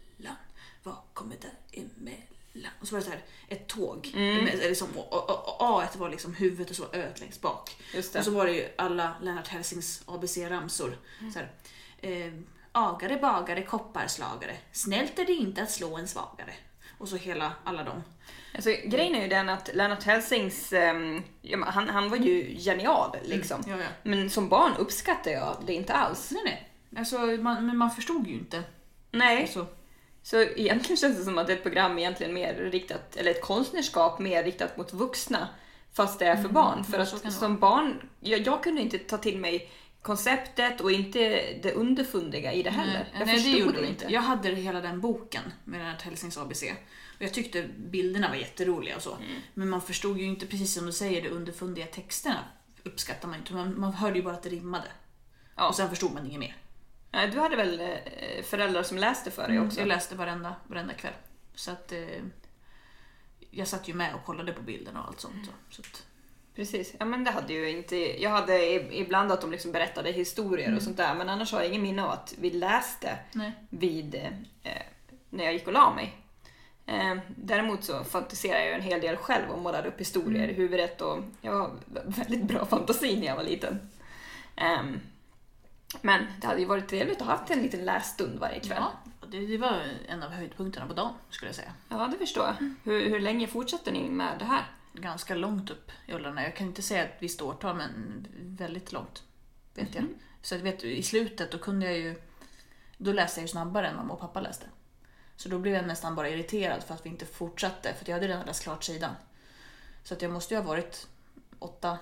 Vad kommer däremellan? Och så var det så här, ett tåg. Med, liksom, och, och, och, A var liksom huvudet och så var Ö längst bak. Och så var det ju alla Lennart Hellsings ABC-ramsor. Så här, eh, agare, bagare, kopparslagare. Snällt är det inte att slå en svagare. Och så hela, alla dem. Alltså, grejen är ju den att Lennart Hellsings, ehm, ja, men han, han var ju genial liksom. Ja, ja. Men som barn uppskattar jag det inte alls. Nej, nej. Alltså, man, men man förstod ju inte. Nej. Alltså, Så egentligen känns det som att det är ett program egentligen mer riktat, eller ett konstnärskap mer riktat mot vuxna. Fast det är för barn. För Mm, så kan att det som barn, jag, jag kunde inte ta till mig konceptet och inte det underfundiga i det heller. jag nej, det förstod gjorde vi inte. Jag hade hela den boken med den här Helsings ABC. Och jag tyckte bilderna var jätteroliga och så. Mm. Men man förstod ju inte, precis som du säger, de underfundiga texterna uppskattar man inte. Man, man hörde ju bara att det rimmade. Ja. Och sen förstod man inget mer. Nej, Du hade väl eh, föräldrar som läste för dig också? Jag läste varenda, varenda kväll. Så att eh, jag satt ju med och kollade på bilderna och allt sånt. Mm. Så att, Precis. Ja men det hade ju inte... Jag hade ibland att de liksom berättade historier och sånt där men annars har jag ingen minne av att vi läste nej. vid... Eh, när jag gick och la mig. Eh, däremot så fantiserade jag en hel del själv och målade upp historier i huvudet och jag var väldigt bra fantasi när jag var liten. Ehm, men det hade ju varit trevligt att ha haft en liten lässtund varje kväll. Ja, det, det var en av höjdpunkterna på dagen skulle jag säga. Ja, det förstår jag. Hur, hur länge fortsatte ni med det här? Ganska långt upp i åldrarna. Jag kan inte säga ett visst årtal men väldigt långt. Vet jag. Så att vet, i slutet då kunde jag ju... Då läste jag ju snabbare än mamma och pappa läste. Så då blev jag nästan bara irriterad för att vi inte fortsatte. För jag hade redan läst klart sidan. Så att jag måste ju ha varit åtta,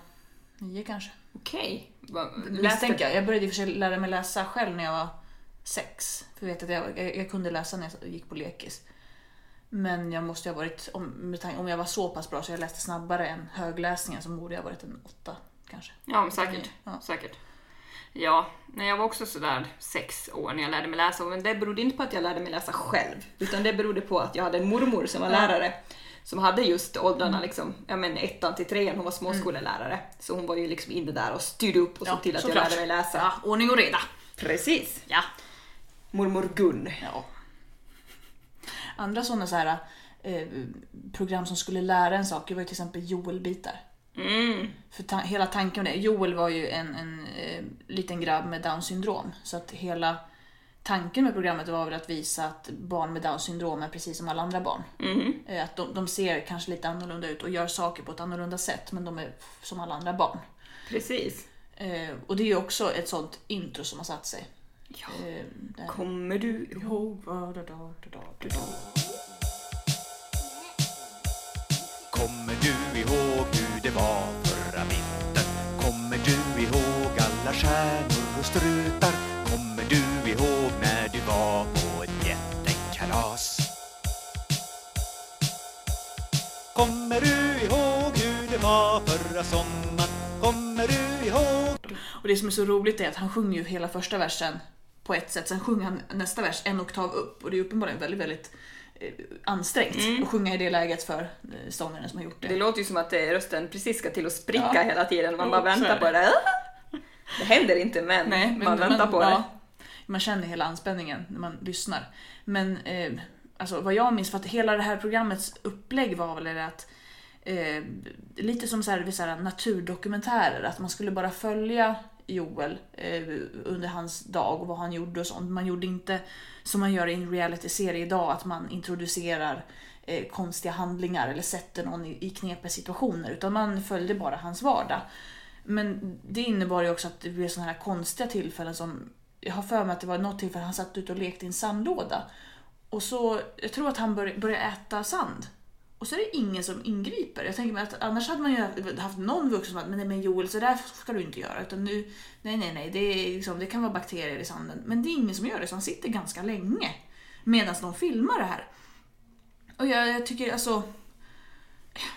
nio kanske. Okej. Vad- Misstänker jag. Jag började i och för sig lära mig läsa själv när jag var sex. För jag vet att jag, jag, jag kunde läsa när jag gick på lekis. Men jag måste ha varit, om, om jag var så pass bra så jag läste snabbare än högläsningen så borde jag ha varit en åtta kanske. Ja, säkert. Ja. säkert. Ja, när jag var också sådär sex år när jag lärde mig läsa, men det berodde inte på att jag lärde mig läsa själv, utan det berodde på att jag hade en mormor som var lärare som hade just åldrarna liksom, ja men ettan till trean, hon var småskolelärare. Så hon var ju liksom inne där och styrde upp och såg till att jag såklart. lärde mig läsa. Ja, ordning och reda. Precis. Ja. Mormor Gun. ja. Andra sådana så här, eh, program som skulle lära en sak det var ju till exempel Joel-bitar. Mm. För ta- hela tanken med det, Joel var ju en, en eh, liten grabb med down syndrom. Så att hela tanken med programmet var väl att visa att barn med down syndrom är precis som alla andra barn. Eh, Att de, de ser kanske lite annorlunda ut och gör saker på ett annorlunda sätt men de är som alla andra barn. Precis. Eh, och det är ju också ett sånt intro som har satt sig. Ja. Eh, Kommer du ihåg vad da, da, da, da, da, da. Kommer du ihåg hur det var förra vintern? Kommer du ihåg alla stjärnor och strutar? Kommer du ihåg hur det var förra sommaren? Kommer du ihåg? Och det som är så roligt är att han sjunger ju hela första versen på ett sätt, sen sjunger han nästa vers en oktav upp och det är uppenbarligen väldigt, väldigt eh, ansträngt att sjunga i det läget för eh, sångaren som har gjort det. Det låter ju som att eh, rösten precis ska till att spricka Ja. hela tiden. Man Jo, bara väntar är på det. Det händer inte men, Nej, men man väntar men, på det. ja, Man känner hela anspänningen när man lyssnar. Men eh, alltså, vad jag minns, för att hela det här programmets upplägg var väl att eh, lite som så här, så här, naturdokumentärer, att man skulle bara följa Joel eh, under hans dag och vad han gjorde och sånt. Man gjorde inte som man gör i en realityserie idag, att man introducerar eh, konstiga handlingar eller sätter någon i, i knepiga situationer, utan man följde bara hans vardag. Men det innebar ju också att det blev sådana här konstiga tillfällen som, jag har för mig att det var något tillfälle han satt ute och lekte i en sandlåda. Och så, jag tror att han bör, börjar äta sand. Och så är det ingen som ingriper. Jag tänker mig att annars hade man ju haft någon vuxen som sagt, men, nej, men Joel så där ska du inte göra. Utan nu, nej nej nej, det, är liksom, det kan vara bakterier i sanden. Men det är ingen som gör det, så han sitter ganska länge. Medan de filmar det här. Och jag, jag tycker alltså...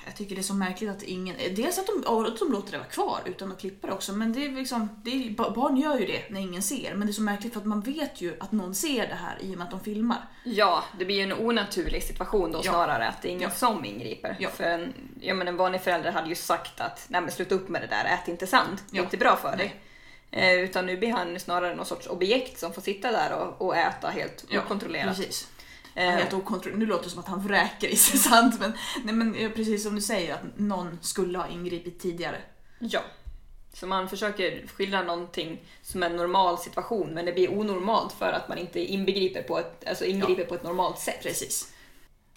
Jag tycker det är så märkligt att ingen... Dels att de, att de låter det vara kvar utan att klippa det också. Men det är liksom, det är, ba- barn gör ju det när ingen ser. Men det är så märkligt för att man vet ju att någon ser det här i och med att de filmar. Ja, det blir ju en onaturlig situation då Ja. snarare, att det är ingen Ja. som ingriper. Ja. För en, ja, men en vanlig förälder hade ju sagt att nej men sluta upp med det där, ät inte sand, det är inte bra för dig. Eh, utan nu blir han snarare någon sorts objekt som får sitta där och, och äta helt okontrollerat. Precis. Eh, Helt okontroll- nu låter det som att han vräker i sig sand men, nej, men precis som du säger att någon skulle ha ingripit tidigare. Ja. Så man försöker skildra någonting som en normal situation men det blir onormalt för att man inte inbegriper på ett, alltså ingriper på ett normalt sätt. Precis.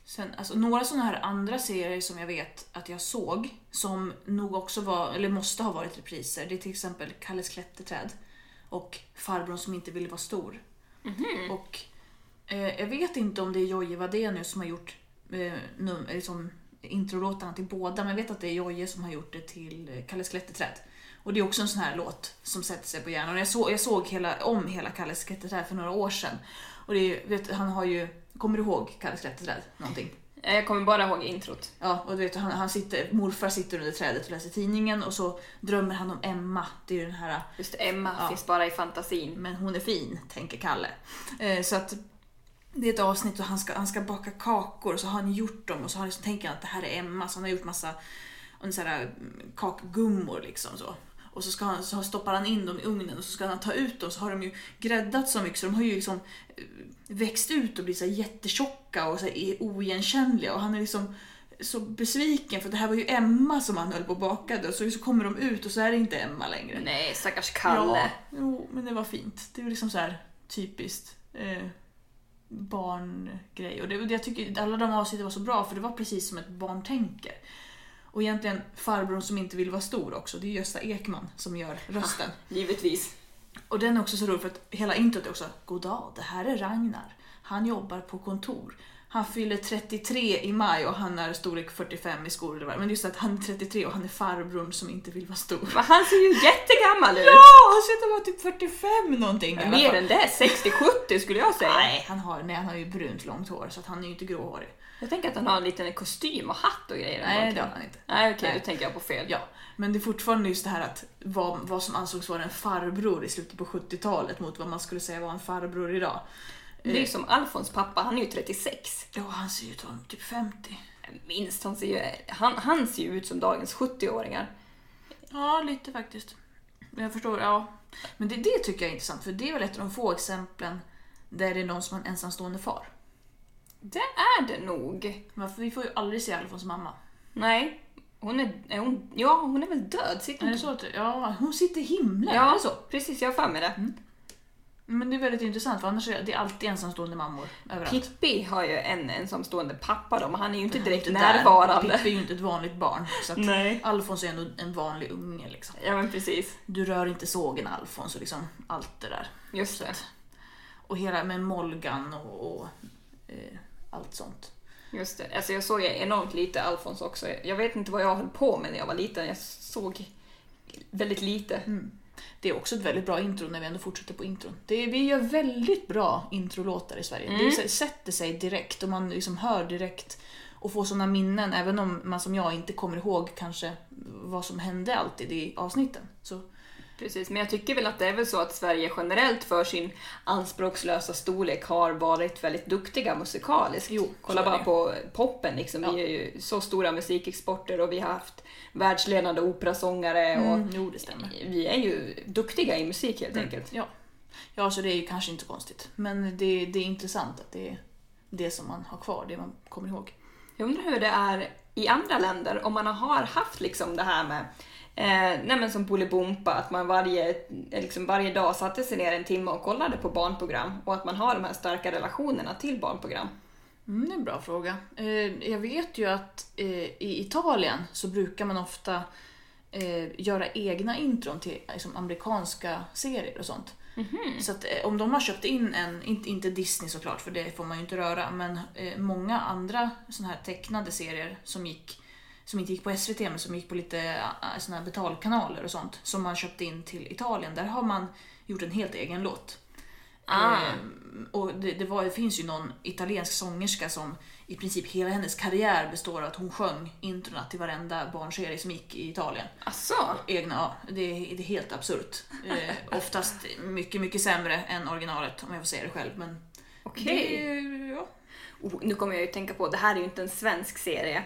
Sen, alltså, några sådana här andra serier som jag vet att jag såg, som nog också var, eller måste ha varit repriser, det är till exempel Kalles klätterträd och Farbrorn som inte ville vara stor. Och eh, jag vet inte om det är Jojje Wadenius som har gjort eh, num, liksom, introlåtarna till båda, men jag vet att det är Jojje som har gjort det till eh, Kalles klätterträd. Och det är också en sån här låt som sätter sig på hjärnan. Och Jag såg, jag såg hela, om hela Kalles klätterträd för några år sedan. Och det är, vet, han har ju, kommer du ihåg Kalles klätterträd? Någonting? Eh, Jag kommer bara ihåg introt. Ja, och du vet, han, han sitter, morfar sitter under trädet och läser tidningen och så drömmer han om Emma. Det är ju den här Just Emma Ja. finns bara i fantasin. men hon är fin, tänker Kalle. Eh, så att det är ett avsnitt och han ska, han ska baka kakor och så har han gjort dem och så har han liksom, tänker han att det här är Emma så han har gjort massa sån här, mm, kakgummor liksom så. Och så, ska han, så stoppar han in dem i ugnen och så ska han ta ut dem så har de ju gräddat så mycket så de har ju liksom eh, växt ut och blivit så här jättetjocka och så här oigenkännliga och han är liksom så besviken för det här var ju Emma som han höll på och bakade och så, så kommer de ut och så är det inte Emma längre. Nej, stackars Kalle. Ja, jo, men det var fint. Det är liksom så här typiskt eh, barngrej. Och det, jag tycker alla de avsnitten var så bra för det var precis som ett barn tänker. Och egentligen farbrorn som inte vill vara stor också, det är Gösta Ekman som gör rösten. Givetvis. Och den är också så rolig för att hela introt är också God dag, det här är Ragnar. Han jobbar på kontor. Han fyller 33 i maj och han är storlek 45 i skor eller vad Men just att han är 33 och han är farbrorn som inte vill vara stor. Men han ser ju jättegammal ut! Ja, han ser ut att vara typ 45 någonting. alla Mer än det, 60-70 skulle jag säga. Nej, han har, nej, han har ju brunt långt hår så han är ju inte gråhårig. Jag tänker att han har en liten kostym och hatt och grejer. Nej, det har han inte. Nej, okej, Nej. då tänker jag på fel. Ja, men det är fortfarande just det här att vad, vad som ansågs vara en farbror i slutet på 70-talet mot vad man skulle säga var en farbror idag. Det är ju som Alfons pappa, han är ju 36. Ja, han ser ju ut vara typ 50. Minst, han ser ju, han, han ser ju ut som dagens 70-åringar. Ja, lite faktiskt. Jag förstår, ja. Men det, det tycker jag är intressant för det är väl ett av de få exemplen där det är någon som har en ensamstående far. Det är det nog. Men vi får ju aldrig se Alfons mamma. Nej, hon är, är hon, ja hon är väl död? Sitter Är det så att, ja, hon sitter i himlen, är Ja, det så? precis, jag har för mig det. Men det är väldigt intressant för annars är det alltid ensamstående mammor överallt. Pippi har ju en ensamstående pappa då, men han är ju inte direkt Inte där. närvarande. Pippi är ju inte ett vanligt barn. Så att Nej. Alfons är ändå en vanlig unge liksom. Ja men precis, Du rör inte sågen Alfons och liksom allt det där. just det. Och hela med Molgan och, och eh, allt sånt. Just det. Alltså jag såg enormt lite Alfons också. Jag vet inte vad jag höll på med när jag var liten. Jag såg väldigt lite. Det är också ett väldigt bra intro när vi ändå fortsätter på intron. Det är, vi gör väldigt bra introlåtar i Sverige. Mm. Det sätter sig direkt och man liksom hör direkt och får såna minnen även om man som jag inte kommer ihåg kanske vad som hände alltid i avsnitten. Så Precis, men jag tycker väl att det är väl så att Sverige generellt för sin anspråkslösa storlek har varit väldigt duktiga musikaliskt. Jo, Kolla bara på poppen liksom. Ja. Vi är ju så stora musikexporter och vi har haft världsledande operasångare och mm, jo, det stämmer. vi är ju duktiga i musik helt enkelt. Ja. ja, så det är ju kanske inte så konstigt. Men det, det är intressant att det är det som man har kvar, det man kommer ihåg. Jag undrar hur det är i andra länder, om man har haft liksom det här med Eh, nej men som Bolibompa, att man varje, eh, liksom varje dag satte sig ner en timme och kollade på barnprogram och att man har de här starka relationerna till barnprogram. Mm, det är en bra fråga. Eh, jag vet ju att eh, i Italien så brukar man ofta eh, göra egna intron till liksom, amerikanska serier och sånt. Så att eh, om de har köpt in en, inte, inte Disney såklart för det får man ju inte röra, men eh, många andra såna här tecknade serier som gick som inte gick på SVT men som gick på lite äh, såna här betalkanaler och sånt som man köpte in till Italien. Där har man gjort en helt egen låt. Ah. Ehm, och det, det, var, det finns ju någon italiensk sångerska som i princip hela hennes karriär består av att hon sjöng introna till varenda barnserie som gick i Italien. Asså? Egna, ja, det, är, det är helt absurt. Eh, oftast mycket, mycket sämre än originalet om jag får säga det själv. Men Okej. det, ja. Oh, nu kommer jag ju tänka på, det här är ju inte en svensk serie,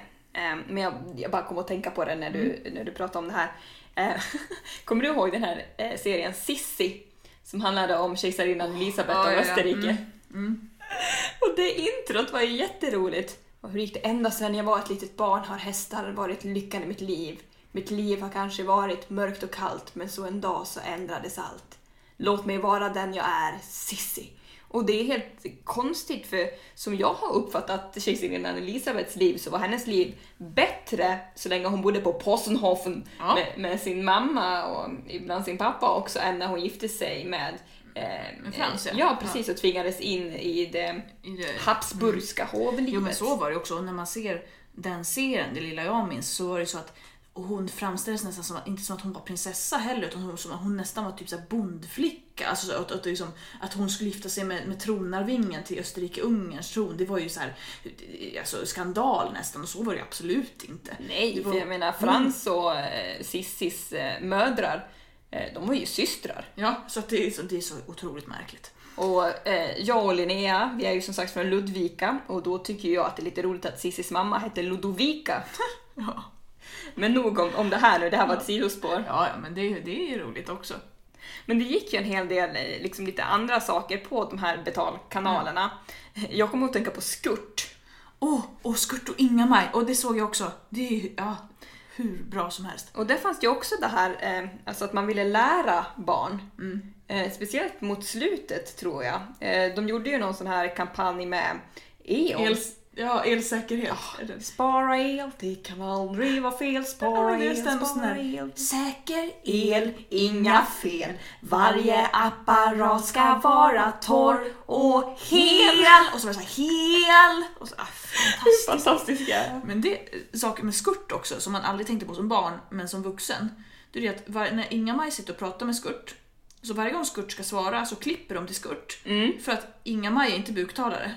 men jag, jag bara kom att tänka på det när du, när du pratade om det här. Eh, kommer du ihåg den här eh, serien Sissi? Som handlade om kejsarinnan Elisabeth Ja, av ja, ja. Österrike. Mm, Och det introt var ju jätteroligt. Och hur gick det? Ända sedan jag var ett litet barn har hästar varit lyckan i mitt liv. Mitt liv har kanske varit mörkt och kallt, men så en dag så ändrades allt. Låt mig vara den jag är, Sissi. Och det är helt konstigt för som jag har uppfattat kejsarinnan Elisabeths liv så var hennes liv bättre så länge hon bodde på Possenhofen Ja. med, med sin mamma och ibland sin pappa också än när hon gifte sig med eh, Frans, ja. ja. precis, och tvingades in i det I det- Habsburgska hovlivet. Jo men så var det också. Och när man ser den serien, det lilla jag minns, så var det så att och hon framställdes nästan som inte som att hon var prinsessa heller, utan hon, som att hon nästan var typ så bondflicka. Alltså så att, att, liksom, att hon skulle gifta sig med, med tronarvingen till Österrike-Ungerns tron. Det var ju så här, alltså, skandal nästan och så var det absolut inte. Nej, var- för jag menar Frans och eh, Sissis eh, mödrar, eh, de var ju systrar. Ja, så det, är så, det är så otroligt märkligt. Och eh, jag och Linnea, vi är ju som sagt från Ludvika och då tycker jag att det är lite roligt att Cissis mamma hette Ludovika. Ja, Men nog om, om det här nu, det här var ett sidospår. ja, ja men det, det är ju roligt också. Men det gick ju en hel del eh, liksom lite andra saker på de här betalkanalerna. Jag kommer att tänka på Skurt. Åh, och Skurt och Inga-Maj, och det såg jag också. Det är ju, ja, hur bra som helst. Och där fanns det ju också det här, eh, alltså att man ville lära barn. Mm. Eh, speciellt mot slutet tror jag. Eh, de gjorde ju någon sån här kampanj med E.ON. Ja, elsäkerhet. Eller- Spara el, det kan aldrig vara fel. Spara Ja, el, spara el. Säker El, inga fel. Varje apparat ska vara torr och hel. Och så var det så här, hel! Och så, ah, fantastiskt. Fantastiska. Men det är saker med Skurt också som man aldrig tänkte på som barn, men som vuxen. Det är det att var, när Inga-Maj sitter och pratar med Skurt, så varje gång Skurt ska svara så klipper de till Skurt. För att Inga-Maj är inte buktalare.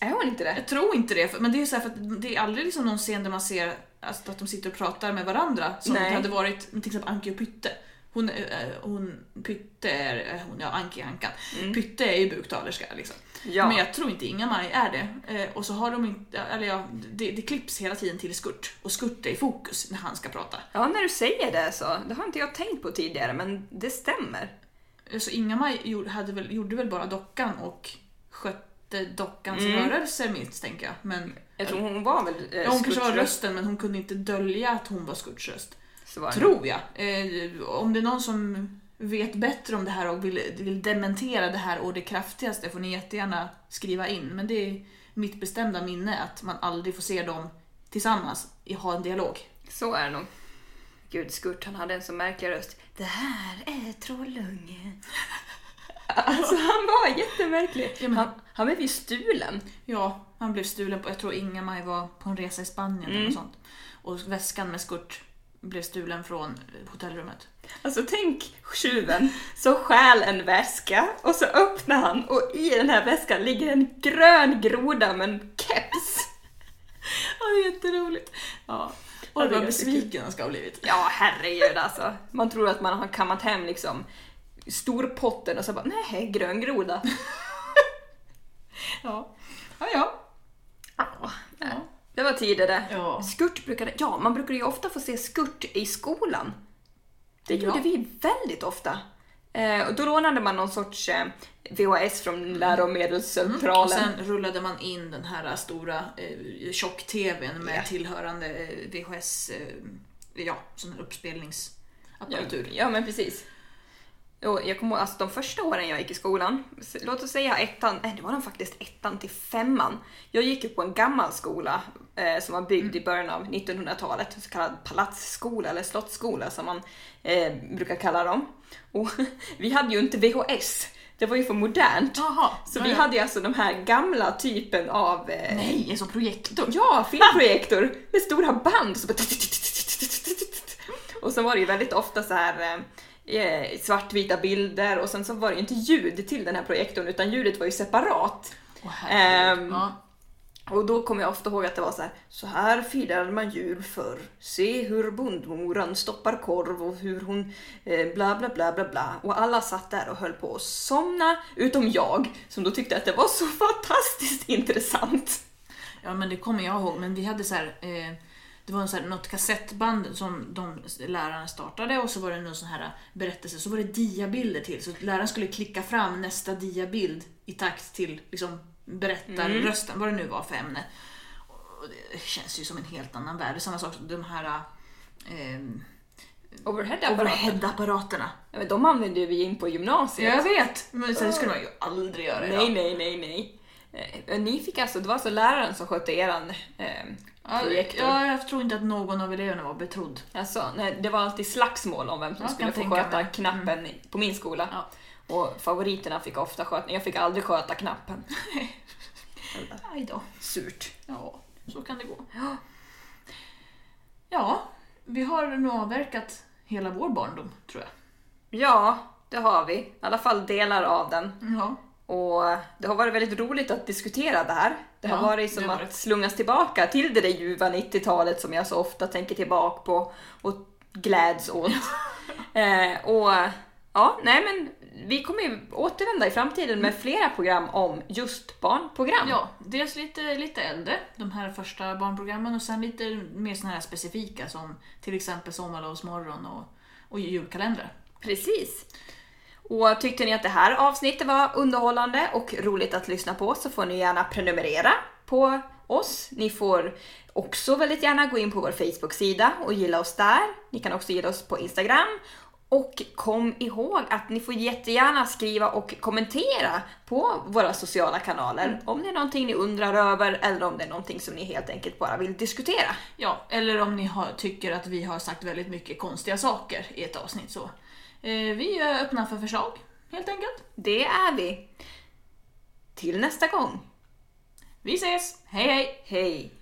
Är hon inte det? Jag tror inte det, men det är så här för att det är aldrig liksom någon scen där man ser alltså, att de sitter och pratar med varandra som Nej. det hade varit med till exempel Anki och Pytte. Hon, eh, hon, Pytte är, eh, hon, ja Anki Ankan. Pytte är ju buktalerska liksom. Ja. Men jag tror inte Inga-Maj är det. Eh, och så har de inte, eller ja, det, det klipps hela tiden till Skurt. Och Skurt är i fokus när han ska prata. Ja, när du säger det så. Det har inte jag tänkt på tidigare, men det stämmer. Eh, Så Inga-Maj gjorde, hade väl, gjorde väl bara dockan och skötte dockans Mm. rörelser misstänker jag. Men Jag tror hon var väl eh, Ja, hon kanske var rösten men hon kunde inte dölja att hon var Skurts röst. Tror jag. Eh, om det är någon som vet bättre om det här och vill, vill dementera det här och det kraftigaste får ni jättegärna skriva in. Men det är mitt bestämda minne att man aldrig får se dem tillsammans ha en dialog. Så är det nog. Gud, Skurt han hade en så märklig röst. Det här är Trollunge. Alltså han var jättemärklig. Ja, men- Han, han blev ju stulen. Ja, han blev stulen på, jag tror Inga-Maj var på en resa i Spanien eller något sånt. Och väskan med Skurt blev stulen från hotellrummet. Alltså tänk tjuven så stjäl en väska och så öppnar han och i den här väskan ligger en grön groda med en keps. Ja, det är jätteroligt. Ja. Och vad besviken han ska ha blivit. Ja, herregud alltså. Man tror att man har kammat hem liksom storpotten och så bara nej, grön groda. Ja. Ja, ja. Ja. Det var tidigare. Ja. Skurt brukade, ja, man brukade ju ofta få se skurt i skolan. Det Ja. gjorde vi väldigt ofta. Eh, och då lånade man någon sorts eh, VHS från läromedelscentralen. Och sen rullade man in den här stora eh, tjock-tvn med Ja. tillhörande eh, VHS, eh, ja, sån här ja, uppspelningsapparatur. ja, men precis. Och jag kommer ihåg, alltså de första åren jag gick i skolan, låt oss säga ettan, nej det var de faktiskt ettan till femman. Jag gick ju på en gammal skola eh, som var byggd i början av 1900-talet, en så kallad palatsskola eller slottsskola som man eh, brukar kalla dem. Och vi hade ju inte VHS, det var ju för modernt. Jaha, Så vi hade ju alltså de här gamla typen av eh, Nej, en sån projektor. Ja, filmprojektor med stora band. Så bara... Och sen var det ju väldigt ofta så här eh, svartvita bilder och sen så var det ju inte ljud till den här projektorn utan ljudet var ju separat. Herregud. Ehm, ja. Och då kommer jag ofta ihåg att det var så här, så här firade man jul förr. Se hur bondmoran stoppar korv och hur hon eh, bla bla bla bla bla. Och alla satt där och höll på att somna, utom jag som då tyckte att det var så fantastiskt intressant. ja, men det kommer jag ihåg. Men vi hade så här, eh, det var en så här, något kassettband som de lärarna startade och så var det någon sån här berättelse, så var det diabilder till. Så läraren skulle klicka fram nästa diabild i takt till liksom, berättarrösten, vad det nu var för ämne. Och det känns ju som en helt annan värld. Samma sak som de här eh, Overhead-apparater. overhead-apparaterna. Ja, men de använde vi in på gymnasiet. Jag vet, men det skulle man ju aldrig göra Nej, idag. nej, nej, nej. Eh, Ni fick alltså, det var alltså läraren som skötte eran eh, projektor? ja, jag tror inte att någon av eleverna var betrodd. Alltså, nej, det var alltid slagsmål om vem som Jag skulle få sköta. Mm. knappen i- på min skola. Ja. Och favoriterna fick ofta sköta, jag fick aldrig sköta knappen. Aj då. Surt. Ja, så kan det gå. Ja, vi har nog avverkat hela vår barndom, tror jag. Ja, det har vi. I alla fall delar av den. Ja. Och det har varit väldigt roligt att diskutera det här. Det har Ja, varit som att slungas tillbaka till det där ljuva 90-talet som jag så ofta tänker tillbaka på och gläds åt. eh, och ja, nej men vi kommer ju återvända i framtiden med flera program om just barnprogram. Ja, dels lite, lite äldre, de här första barnprogrammen och sen lite mer såna här specifika som till exempel Sommarlovsmorgon och, och julkalendrar. Precis. Och tyckte ni att det här avsnittet var underhållande och roligt att lyssna på så får ni gärna prenumerera på oss. Ni får också väldigt gärna gå in på vår Facebook-sida och gilla oss där. Ni kan också gilla oss på Instagram. Och kom ihåg att ni får jättegärna skriva och kommentera på våra sociala kanaler om det är någonting ni undrar över eller om det är någonting som ni helt enkelt bara vill diskutera. Ja, eller om ni har, tycker att vi har sagt väldigt mycket konstiga saker i ett avsnitt så. Eh, vi är öppna för förslag, helt enkelt. Det är vi. Till nästa gång. Vi ses! Hej hej! Hej!